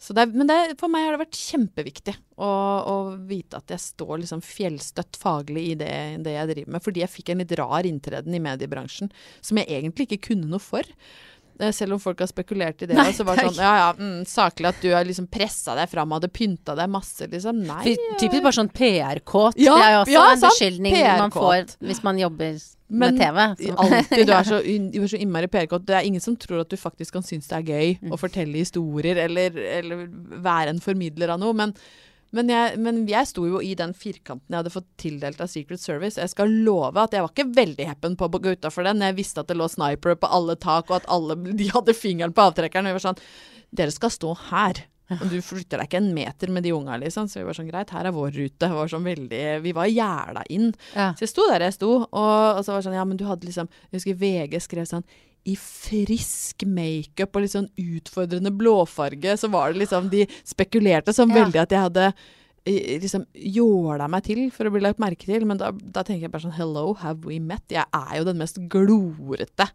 Så det men det, for meg har det vært kjempeviktig å, å vite at jeg står liksom fjellstøtt faglig i det, det jeg driver med. Fordi jeg fikk en litt rar inntreden i mediebransjen som jeg egentlig ikke kunne noe for. Eh, Selv om folk har spekulert i det. Nei, så var det sånn, ja ja, mm, saklig at du har liksom pressa deg fram og hadde pynta deg masse, liksom. Nei. For, Typisk bare sånn PR-kåt. Ja, det er jo også ja, en sant. beskyldning man får hvis man jobber Men med TV. Alltid. Du er så, du er så innmari PR-kåt. Det er ingen som tror at du faktisk kan synes det er gøy Mm. å fortelle historier eller, eller være en formidler av noe. Men, men, jeg, men jeg sto jo i den firkanten jeg hadde fått tildelt av Secret Service. Jeg skal love at jeg var ikke veldig happen på å gå utafor den. Jeg visste at det lå snipere på alle tak, og at alle de hadde fingeren på avtrekkeren. Og vi var sånn Dere skal stå her. Og du flytter deg ikke en meter med de unga, liksom. Så vi var sånn greit, her er vår rute. Var sånn veldig Vi var gjerda inn. Ja. Så jeg sto der jeg sto, og, og så var det sånn Ja, men du hadde liksom Jeg husker VG skrev sånn i frisk makeup og litt sånn utfordrende blåfarge, så var det liksom De spekulerte sånn Ja. veldig at jeg hadde eh, liksom jåla meg til for å bli lagt merke til. Men da, da tenker jeg bare sånn Hello, have we met? Jeg er jo den mest glorete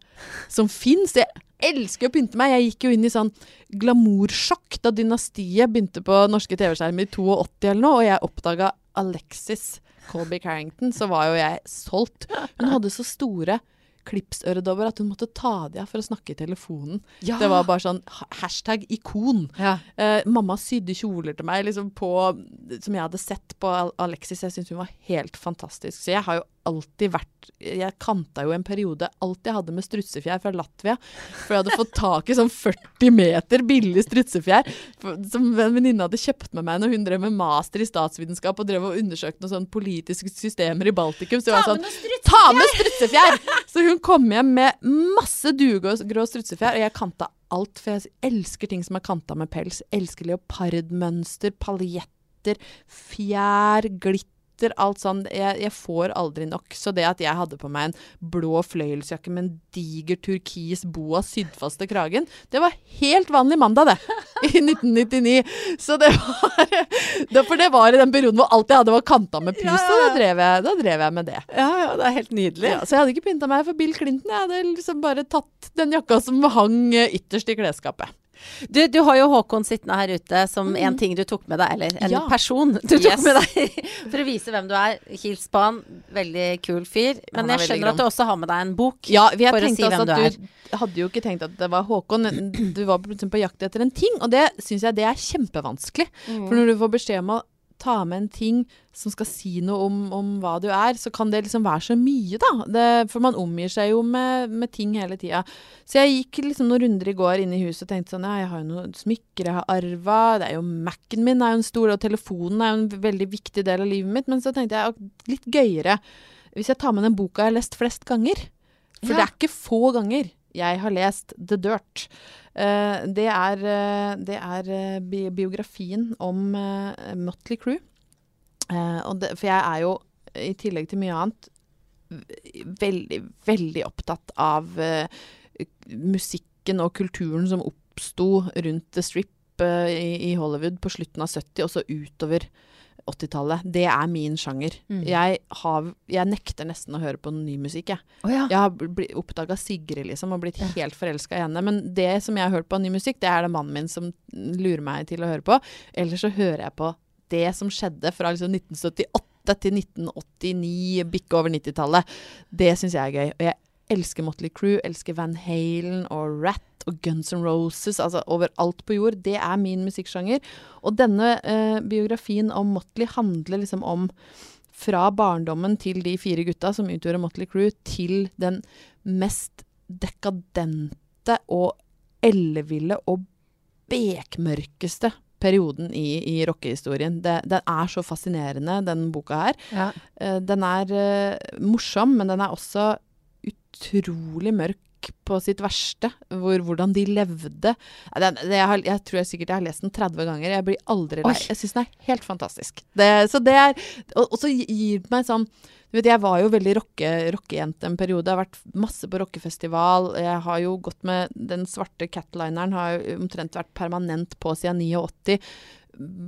som fins. Jeg elsker å pynte meg. Jeg gikk jo inn i sånn glamoursjokk da Dynastiet begynte på norske TV-skjermer i 82 eller noe, og jeg oppdaga Alexis Colby Carrington, så var jo jeg solgt. Hun hadde så store klipsøredobber at hun måtte ta de av for å snakke i telefonen. Ja. Det var bare sånn hashtag ikon. Ja. Eh, mamma sydde kjoler til meg liksom på, som jeg hadde sett på Alexis. Jeg syntes hun var helt fantastisk. Så jeg har jo alltid vært Jeg kanta jo en periode alt jeg hadde med strutsefjær fra Latvia. For jeg hadde fått tak i sånn 40 meter billig strutsefjær som en venninne hadde kjøpt med meg når hun drev med master i statsvitenskap og drev og undersøkte noen sånne politiske systemer i Baltikum. Så jeg var sånn Ta med strutsefjær! Så hun kom hjem med masse duegrå strutsefjær, og jeg kanta alt. For jeg elsker ting som er kanta med pels. Elsker leopardmønster, paljetter, fjær, glitter. Alt sånn. Jeg, jeg får aldri nok. Så det at jeg hadde på meg en blå fløyelsjakke med en diger turkis boa sydd fast til kragen, det var helt vanlig mandag, det. I 1999. Så det var det, For det var i den perioden hvor alt jeg hadde var kanta med pus, Ja, ja, og da drev, jeg, da drev jeg med det. ja, ja, det er helt nydelig. Ja, så jeg hadde ikke pynta meg for Bill Clinton. Jeg hadde liksom bare tatt den jakka som hang eh, ytterst i klesskapet. Du, du har jo Håkon sittende her ute som en ting du tok med deg, eller en Mm. Ja. person du tok Yes. med deg for å vise hvem du er. Hils på han, veldig kul fyr. Men er jeg skjønner at du også har med deg en bok. Ja, vi For å si hvem at du du hadde jo ikke tenkt at det var Håkon. Du var plutselig på jakt etter en ting, og det syns jeg det er kjempevanskelig. Mm. For når du får beskjed om å ta med en ting som skal si noe om, om hva du er, så kan det liksom være så mye, da. Det, for man omgir seg jo med, med ting hele tida. Så jeg gikk liksom noen runder i går inn i huset og tenkte sånn Ja, jeg har jo noen smykker jeg har arva. Det er jo Mac-en min er jo en stor, og telefonen er jo en veldig viktig del av livet mitt. Men så tenkte jeg litt gøyere hvis jeg tar med den boka jeg har lest flest ganger. For Ja. det er ikke få ganger jeg har lest The Dirt. Eh, det er, eh, det er eh, bi biografien om Motley Crew. Det, for jeg er jo, i tillegg til mye annet, veldig, veldig opptatt av musikken og kulturen som oppsto rundt The Strip i, i Hollywood på slutten av 70, og så utover 80-tallet. Det er min sjanger. Mm. Jeg, har, jeg nekter nesten å høre på ny musikk, jeg. Oh, ja. Jeg har oppdaga Sigrid liksom, og blitt helt forelska i henne. Men det som jeg har hørt på ny musikk, det er det mannen min som lurer meg til å høre på. Eller så hører jeg på det som skjedde fra liksom 1978 til 1989, bikke over 90-tallet. Det syns jeg er gøy. Og jeg elsker Motley Crew, elsker Van Halen og Rat og Guns N' Roses. Altså overalt på jord. Det er min musikksjanger. Og denne eh, biografien om Motley handler liksom om fra barndommen til de fire gutta som utgjorde Motley Crew, til den mest dekadente og elleville og bekmørkeste perioden i, i rockehistorien. Den er så fascinerende, den boka her. ja. Eh, den er uh, morsom, men den er også utrolig mørk på sitt verste. Hvor, hvordan de levde. Den, det, jeg, har, jeg tror jeg sikkert jeg har lest den 30 ganger. Jeg blir aldri lei. Jeg syns den er helt fantastisk. Det, så det er, og, og så gir det meg sånn du vet, Jeg var jo veldig rocke, rockejente en periode. Jeg har vært masse på rockefestival. Jeg har jo gått med Den svarte catlineren har jo omtrent vært permanent på siden 89.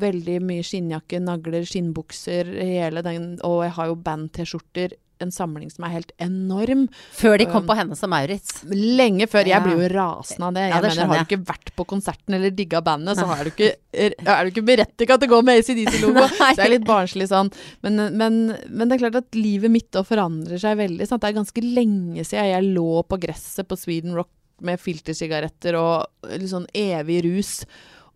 veldig mye skinnjakke, nagler, skinnbukser, hele den Og jeg har jo band-T-skjorter. En samling som er helt enorm. Før de kom på Hennes og Maurits. Lenge før. Jeg blir jo rasende av det. Ja, det mener, Har du ikke vært på konserten eller digga bandet, så er du ikke, er, er du ikke berettiget til å gå med ACDC-logo. Så jeg er litt barnslig sånn. Men, men, men det er klart at livet mitt også forandrer seg veldig. Sant? Det er ganske lenge siden jeg lå på gresset på Sweden Rock med filtersigaretter og litt sånn evig rus.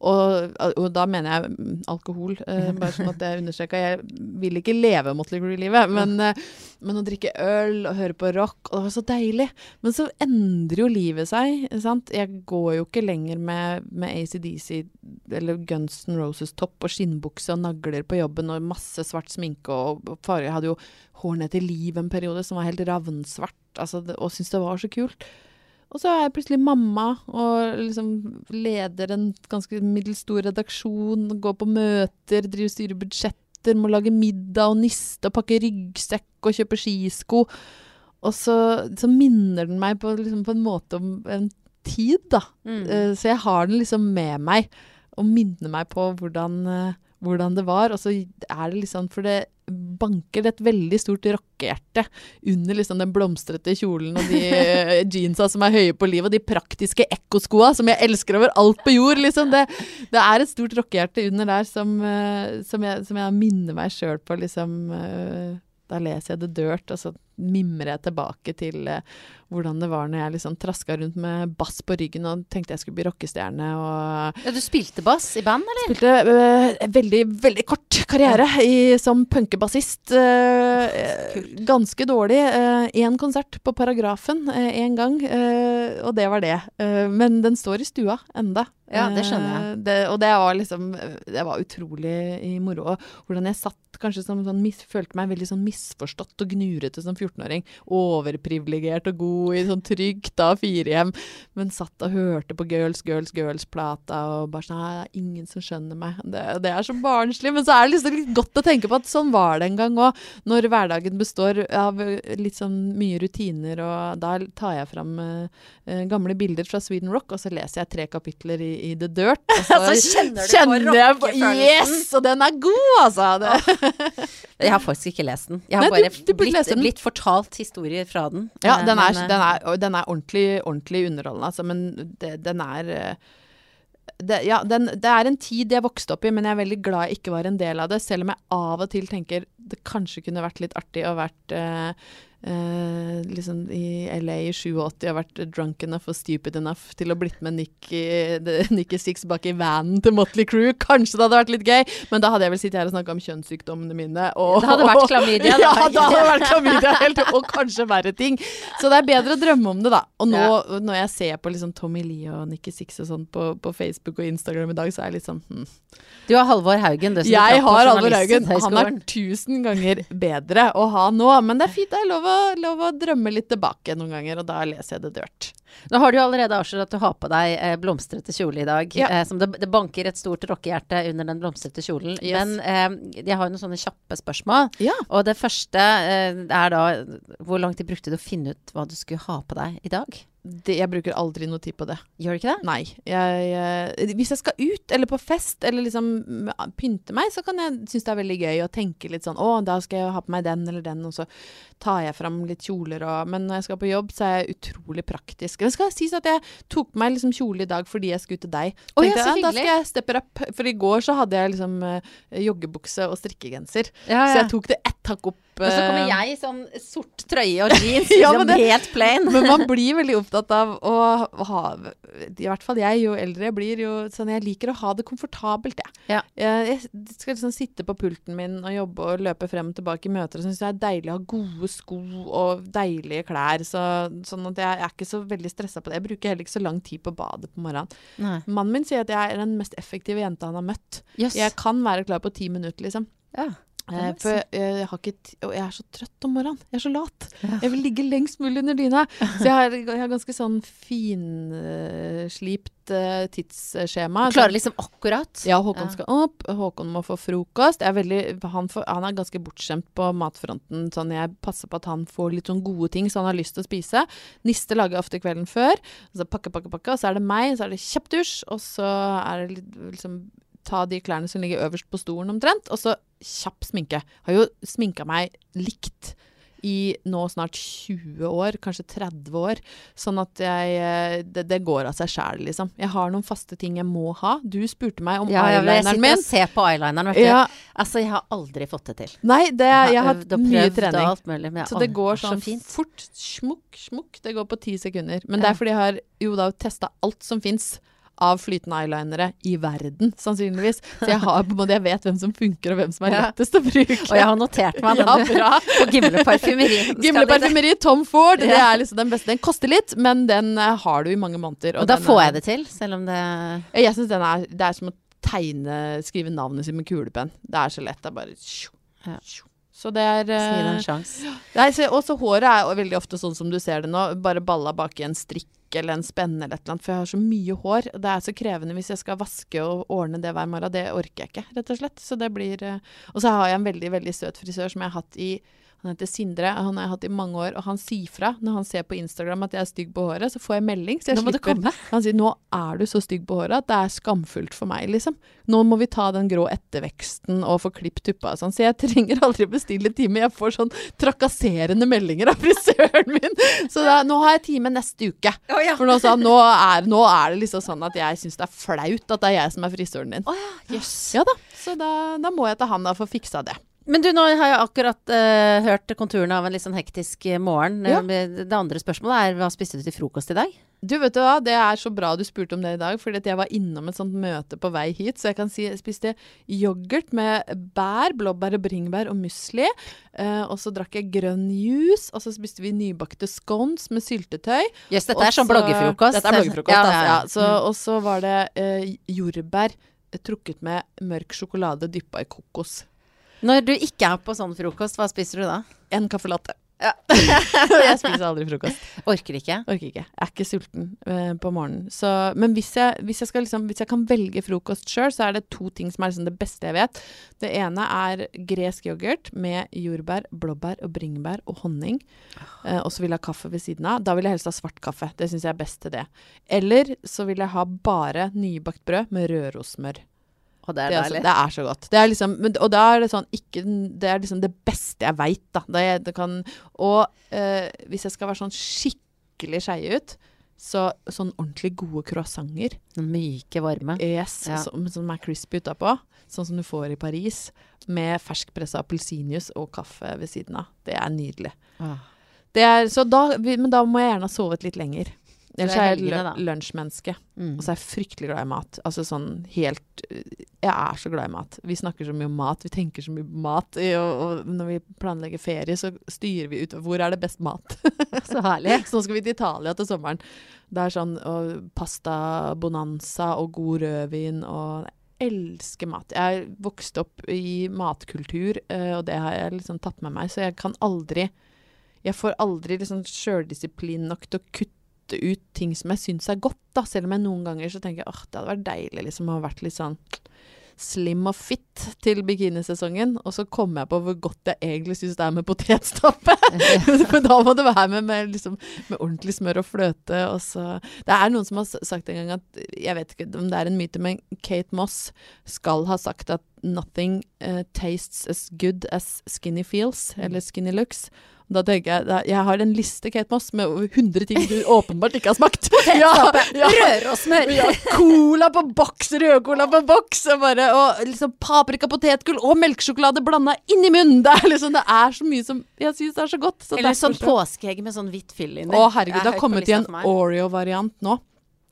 Og, og da mener jeg mm, alkohol, eh, bare sånn at jeg understreka. Jeg vil ikke leve Motley Crue-livet, men, eh, men å drikke øl og høre på rock, og det var så deilig. Men så endrer jo livet seg. Sant? Jeg går jo ikke lenger med, med ACDC eller Guns N' Roses-topp og skinnbukse og nagler på jobben og masse svart sminke og, og farge. Jeg hadde jo hår ned til liv en periode som var helt ravnsvart, altså, og syntes det var så kult. Og så er jeg plutselig mamma og liksom leder en ganske middels stor redaksjon, går på møter, driver styrer budsjetter, må lage middag og niste og pakke ryggsekk og kjøpe skisko. Og så, så minner den meg på, liksom, på en måte om en tid, da. Mm. Eh, Så jeg har den liksom med meg, og minner meg på hvordan, eh, hvordan det var. Og så er det liksom For det banker et veldig stort rockehjerte under liksom den blomstrete kjolen og de eh, jeansa som er høye på livet, og de praktiske ekkoskoa som jeg elsker over alt på jord. Liksom. Det, det er et stort rockehjerte under der som, eh, som, jeg, som jeg minner meg sjøl på, liksom. eh, Da leser jeg The Dirt, og så mimrer jeg tilbake til eh, hvordan det var når jeg liksom traska rundt med bass på ryggen og tenkte jeg skulle bli rockestjerne. og Ja, du spilte bass i band, eller? Spilte øh, veldig, veldig kort karriere i, som punkebassist. øh, ganske dårlig. Én konsert på Paragrafen én gang, øh, og det var det. Eh, men den står i stua enda. Ja, det skjønner jeg. Eh, det, og det var liksom Det var utrolig i moro. Og hvordan jeg satt kanskje som sånn mis, Følte meg veldig sånn misforstått og gnurete som 14-åring. Overprivilegert og god i sånn trygt A4-hjem. Men satt og hørte på Girls, Girls, Girls-plata og bare sånn Det er ingen som skjønner meg. Det, det er så barnslig. Men så er det liksom litt godt å tenke på at sånn var det en gang òg. Når hverdagen består av litt sånn mye rutiner, og da tar jeg fram eh, eh, gamle bilder fra Sweden Rock, og så leser jeg tre kapitler i, i The Dirt. Og så, Så kjenner du på kjenner på rockefølelsen. Yes! Og den er god, altså! Det, Jeg har faktisk ikke lest den. Jeg har Nei, bare du du blitt, blitt, blitt fortalt historier fra den. Ja, Eh, den er, men, eh, den er, den er ordentlig, ordentlig underholdende, altså, men det, den er eh, det, ja, den, det er en tid jeg vokste opp i, men jeg er veldig glad jeg ikke var en del av det. Selv om jeg av og til tenker det kanskje kunne vært litt artig å vært eh, eh, liksom i LA i 87 og vært drunk enough og stupid enough til å blitt med Nikki, Nicky Six bak i vanen til Motley Crew. Kanskje det hadde vært litt gøy, men da hadde jeg vel sittet her og snakka om kjønnssykdommene mine. Og, Det hadde vært klamydia, da. ja, da hadde det vært klamydia helt, og kanskje verre ting. Så det er bedre å drømme om det, da. Og nå når jeg ser på liksom Tommy Lee og Nikki Six og sånn på, på Facebook og Instagram i dag, så er jeg litt sånn hm. Du har Halvor Haugen, du Jeg har Halvor Haugen. Han er tusen ganger bedre å ha nå. Men det er fint. Det er lov å, lov å drømme litt tilbake noen ganger, og da leser jeg det dørt. Nå har du jo allerede avslørt at du har på deg eh, blomstrete kjole i dag. Ja. Eh, som det, det banker et stort rockehjerte under den blomstrete kjolen. Yes. Men eh, jeg har jo noen sånne kjappe spørsmål. Ja. Og det første eh, er da Hvor lang tid brukte du å finne ut hva du skulle ha på deg i dag? Det, jeg bruker aldri noe tid på det. Gjør du ikke det? Nei. Jeg, jeg, hvis jeg skal ut, eller på fest, eller liksom pynte meg, så kan jeg synes det er veldig gøy å tenke litt sånn Å, da skal jeg ha på meg den eller den, og så tar jeg fram litt kjoler og Men når jeg skal på jobb, så er jeg utrolig praktisk. Det skal sies at jeg tok på meg liksom kjole i dag fordi jeg skulle til deg. Oh, ja, Tenkte, så Da skal jeg steppe opp. For i går så hadde jeg liksom eh, joggebukse og strikkegenser. Ja, Så jeg tok det ett hakk opp. Og så kommer eh, jeg i sånn sort trøye og jeans, Ja, liksom det- helt plain. Men man blir veldig opptatt av å ha I hvert fall jeg, jo eldre jeg blir, jo sånn jeg liker å ha det komfortabelt, jeg. Ja. Jeg, jeg skal liksom sitte på pulten min og jobbe og løpe frem og tilbake i møter. Og syns det er deilig å ha gode sko og deilige klær. Så, sånn at jeg, jeg er ikke så veldig stressa på det. Jeg bruker heller ikke så lang tid på badet på morgenen. Nei. Mannen min sier at jeg er den mest effektive jenta han har møtt. Yes. Jeg kan være klar på ti minutter, liksom. Ja. Eh, for jeg, har ikke Og jeg er så trøtt om morgenen. Jeg er så lat. Jeg vil ligge lengst mulig under dyna. Så jeg har, jeg har ganske sånn finslipt uh, tidsskjema. Du klarer liksom akkurat. Ja, Håkon Ja. skal opp. Håkon må få frokost. Er veldig, han, får, han er ganske bortskjemt på matfronten. Sånn jeg passer på at han får litt sånn gode ting så han har lyst til å spise. Niste lager jeg ofte kvelden før. Så pakke, pakke, pakke. Og så er det meg. Så er det kjapp dusj. Og så er det litt, liksom ta de klærne som ligger øverst på stolen omtrent, og så kjapp sminke. Har jo sminka meg likt i nå snart 20 år, kanskje 30 år. Sånn at jeg eh, Det, det går av seg sjæl, liksom. Jeg har noen faste ting jeg må ha. Du spurte meg om Ja, jeg, jeg sitter og ser på eyelineren, vet du. Ja, Altså, jeg har aldri fått det til. nei, det, jeg har hatt mye trening. alt mulig, men jeg Så det går så sånn fint. fort. Smukk, smukk. Det går på ti sekunder. Men det er fordi jeg har jo da testa alt som fins av flytende eyelinere i verden, sannsynligvis. Så jeg har på en måte, jeg vet hvem som funker, og hvem som er Ja. lettest å bruke. Og jeg har notert meg Ja, den bra. på Gimle parfymeri. Gimle parfymeri, Tom Ford. Det er liksom den beste. Den koster litt, men den eh, har du i mange måneder. Og da får jeg det til, selv om det Jeg syns den er Det er som å tegne Skrive navnet sitt med kulepenn. Det er så lett. Det er bare tjo, Ja. tjo. Så det er Gi det eh, en sjanse. Nei, så, håret er veldig ofte sånn som du ser det nå, bare balla bak i en strikk eller en spenne eller et eller annet, for jeg har så mye hår. Det er så krevende hvis jeg skal vaske og ordne det hver morgen. Det orker jeg ikke, rett og slett. Så det blir eh, Og så har jeg en veldig, veldig søt frisør som jeg har hatt i han heter Sindre, han har jeg hatt i mange år, og han sier fra når han ser på Instagram at jeg er stygg på håret, så får jeg melding. Så jeg Nå må du slipper komme. Han sier 'nå er du så stygg på håret at det er skamfullt for meg', liksom. Nå må vi ta den grå etterveksten og få klippet tuppa og sånn. Så jeg trenger aldri bestille time. Jeg får sånn trakasserende meldinger av frisøren min. Så da, nå har jeg time neste uke. For nå, han, nå, er, nå er det liksom sånn at jeg syns det er flaut at det er jeg som er frisøren din. Oh, ja, Yes. Ja da. Så da, da må jeg til han da for å fiksa det. Men du, nå har jeg akkurat uh, hørt konturene av en litt sånn hektisk eh, morgen. Ja. Eh, Det andre spørsmålet er hva spiste du til frokost i dag? Du vet du hva, Det er så bra du spurte om det i dag, fordi jeg var innom et sånt møte på vei hit. Så jeg kan si jeg spiste yoghurt med bær, blåbær og bringebær og musli. Uh, og så drakk jeg grønn juice. Og så spiste vi nybakte scones med syltetøy. Jøss, dette er sånn Og bloggefrokost. Dette er bloggefrokost, Ja, altså. ja, Ja, ja. så, Mm. og så var det uh, jordbær trukket med mørk sjokolade dyppa i kokos. Når du ikke er på sånn frokost, hva spiser du da? En caffè latte. jeg spiser aldri frokost. Orker ikke. Orker ikke. Jeg er ikke sulten eh, på morgenen. Så, men hvis jeg, hvis, jeg liksom, hvis jeg kan velge frokost sjøl, så er det to ting som er liksom det beste jeg vet. Det ene er gresk yoghurt med jordbær, blåbær og bringebær og honning. Eh, og så vil jeg ha kaffe ved siden av. Da vil jeg helst ha svart kaffe. Det syns jeg er best til det. Eller så vil jeg ha bare nybakt brød med rørosmør. Og det er Det er, det er så godt. Det er liksom, men, og da er det sånn ikke, Det er liksom det beste jeg veit, da. Det, det kan, og eh, hvis jeg skal være sånn skikkelig skeie ut, så sånn ordentlig gode croissanter. Sånn Myke, varme. Yes, Ja. som, som er crispy utapå. Sånn som du får i Paris. Med ferskpressa appelsinjuice og kaffe ved siden av. Det er nydelig. Ah. Det er, så da, men da må jeg gjerne ha sovet litt lenger. Ellers er jeg helgene, lunsjmenneske. Mm. Og så er jeg fryktelig glad i mat. Altså sånn helt Jeg er så glad i mat. Vi snakker så mye om mat, vi tenker så mye på mat. Og, og når vi planlegger ferie, så styrer vi ut hvor er det best mat. Så herlig. så nå skal vi til Italia til sommeren. Det er sånn og pasta bonanza og god rødvin og elsker mat. Jeg vokste opp i matkultur, eh, og det har jeg liksom tatt med meg, så jeg kan aldri Jeg får aldri liksom sjøldisiplin nok til å kutte ut ting som jeg syns er godt, da. Selv om jeg noen ganger så tenker at det hadde vært deilig liksom å ha vært litt sånn slim og fit til bikinisesongen, og så kommer jeg på hvor godt jeg egentlig syns det er med potetstappe. For da må det være med, med, liksom, med ordentlig smør og fløte. Og så. Det er noen som har sagt en gang at Jeg vet ikke om det er en myte, men Kate Moss skal ha sagt at 'nothing uh, tastes as good as skinny feels', eller 'skinny looks'. Da tenker Jeg jeg har en liste Kate Moss med over 100 ting du åpenbart ikke har smakt. Ja, ja. smør! Ja, cola på boks, rødcola på boks, og, bare, og liksom paprika, potetgull og melkesjokolade blanda inn i munnen. Det er liksom, det er så mye som jeg syns er så godt. Så Eller sånn så- påskeegg med sånn hvitt fyll inni. Å herregud, er det har kommet i en. Oreo-variant nå.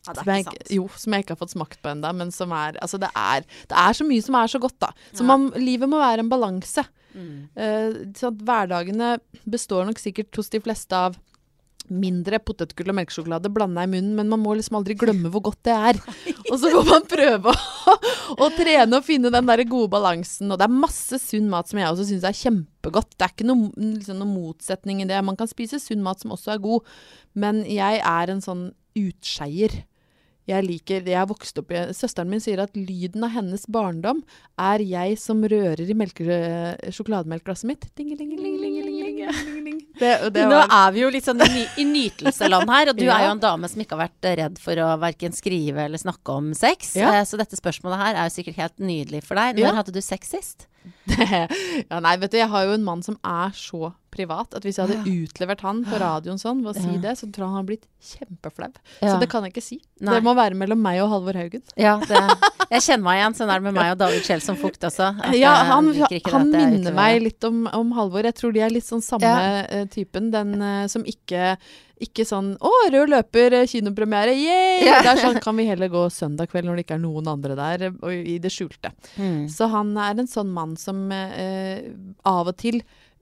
Ja, Som jeg, jo, som jeg ikke har fått smakt på ennå, men som er Altså, det er, det er så mye som er så godt, da. Så man, livet må være en balanse. Mm. Så at hverdagene består nok sikkert hos de fleste av mindre potetgull og melkesjokolade blanda i munnen, men man må liksom aldri glemme hvor godt det er. Og så får man prøve å, å trene og finne den der gode balansen. Og det er masse sunn mat som jeg også syns er kjempegodt. Det er ikke noe, liksom, noe motsetning i det. Man kan spise sunn mat som også er god, men jeg er en sånn utskeier. Jeg liker, jeg har vokst opp i, Søsteren min sier at lyden av hennes barndom er jeg som rører i melke, sjokolademelkglasset mitt. Dingelingelingelingelingeling. Det, og det Nå var, er vi jo litt sånn i, i nytelseland her, og du Ja. er jo en dame som ikke har vært redd for å verken skrive eller snakke om sex. Ja. Eh, Så dette spørsmålet her er jo sikkert helt nydelig for deg. Når Ja. hadde du sex sist? ja, nei, vet du, jeg har jo en mann som er så privat at hvis jeg hadde utlevert han på radioen sånn ved å si Ja. det, så tror jeg han hadde blitt kjempeflau. Ja. Så det kan jeg ikke si. Nei. Det må være mellom meg og Halvor Haugen. Ja, det, jeg kjenner meg igjen. Sånn er det med meg og David Kjell som fukt også. Ja, han, han jeg minner meg litt om, om Halvor. Jeg tror de er litt sånn samme eh, typen. Den eh, som ikke ikke sånn 'Å, rød løper, eh, kinopremiere, yay!' Ja. Det er sånn kan vi heller gå søndag kveld når det ikke er noen andre der, eh, og i det skjulte. Mm. Så han er en sånn mann som eh, av og til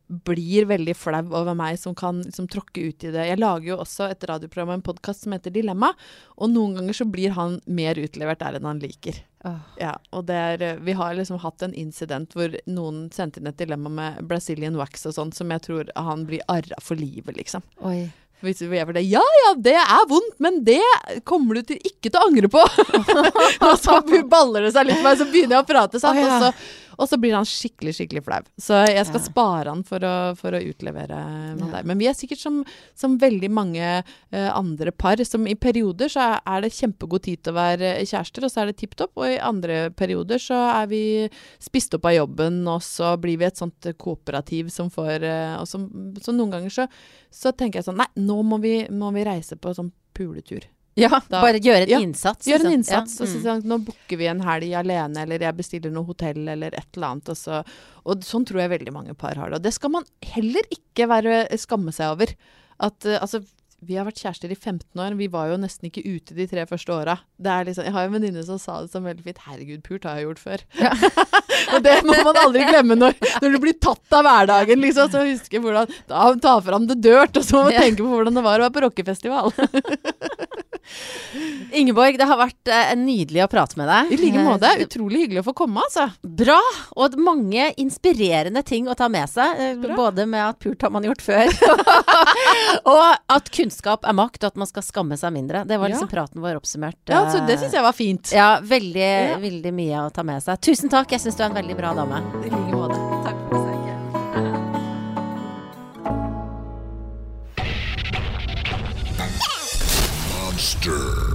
blir veldig flau over meg som kan liksom, tråkke ut i det. Jeg lager jo også et radioprogram og en podkast som heter Dilemma, og noen ganger så blir han mer utlevert der enn han liker. Oh. Ja, og det er, eh, vi har liksom hatt en incident hvor noen sendte inn et dilemma med Brazilian wax og sånn, som jeg tror han blir arra for livet, liksom. Oi. Hvis vi er det, ja ja, det er vondt, men det kommer du til, ikke til å angre på. og så baller det seg litt med meg, så begynner jeg å prate, sant? Oh, ja. og, så, og så blir han skikkelig, skikkelig flau. Så jeg skal spare han for å, for å utlevere Ja. der. Men vi er sikkert som, som veldig mange uh, andre par, som i perioder så er, det kjempegod tid til å være kjærester, og så er det tipp topp, og i andre perioder så er vi spist opp av jobben, og så blir vi et sånt kooperativ som får uh, og som, Så noen ganger så, så tenker jeg sånn Nei, nå må vi, må vi reise på sånn puletur. Ja, Da- bare gjøre en Ja, innsats. Gjøre en liksom. innsats. Ja, og så mm. sånn, nå booker vi en helg alene, eller jeg bestiller noe hotell, eller et eller annet. Og, så, og sånn tror jeg veldig mange par har det. Og det skal man heller ikke være, skamme seg over. At uh, altså vi har vært kjærester i 15 år. Vi var jo nesten ikke ute de tre første åra. Liksom, jeg har en venninne som sa det som veldig fint. Herregud, pult har jeg gjort før. Ja. og det må man aldri glemme når, når du blir tatt av hverdagen, liksom. Så husker hvordan Da ta fram det dørt, og så må man Ja. tenke på hvordan det var å være på rockefestival. Ingeborg, det har vært eh, nydelig å prate med deg. I like måte. Eh, Utrolig hyggelig å få komme, altså. Bra! Og mange inspirerende ting å ta med seg. eh, Bra. Både med at pult har man gjort før, og at kunnskap er makt, og at man skal skamme seg mindre. Det var liksom ja. praten vår oppsummert. Ja, altså, Det syns jeg var fint. Eh, ja, veldig, ja. veldig mye å ta med seg. Tusen takk, jeg syns du er en veldig bra dame. I like måte. Takk. Monster.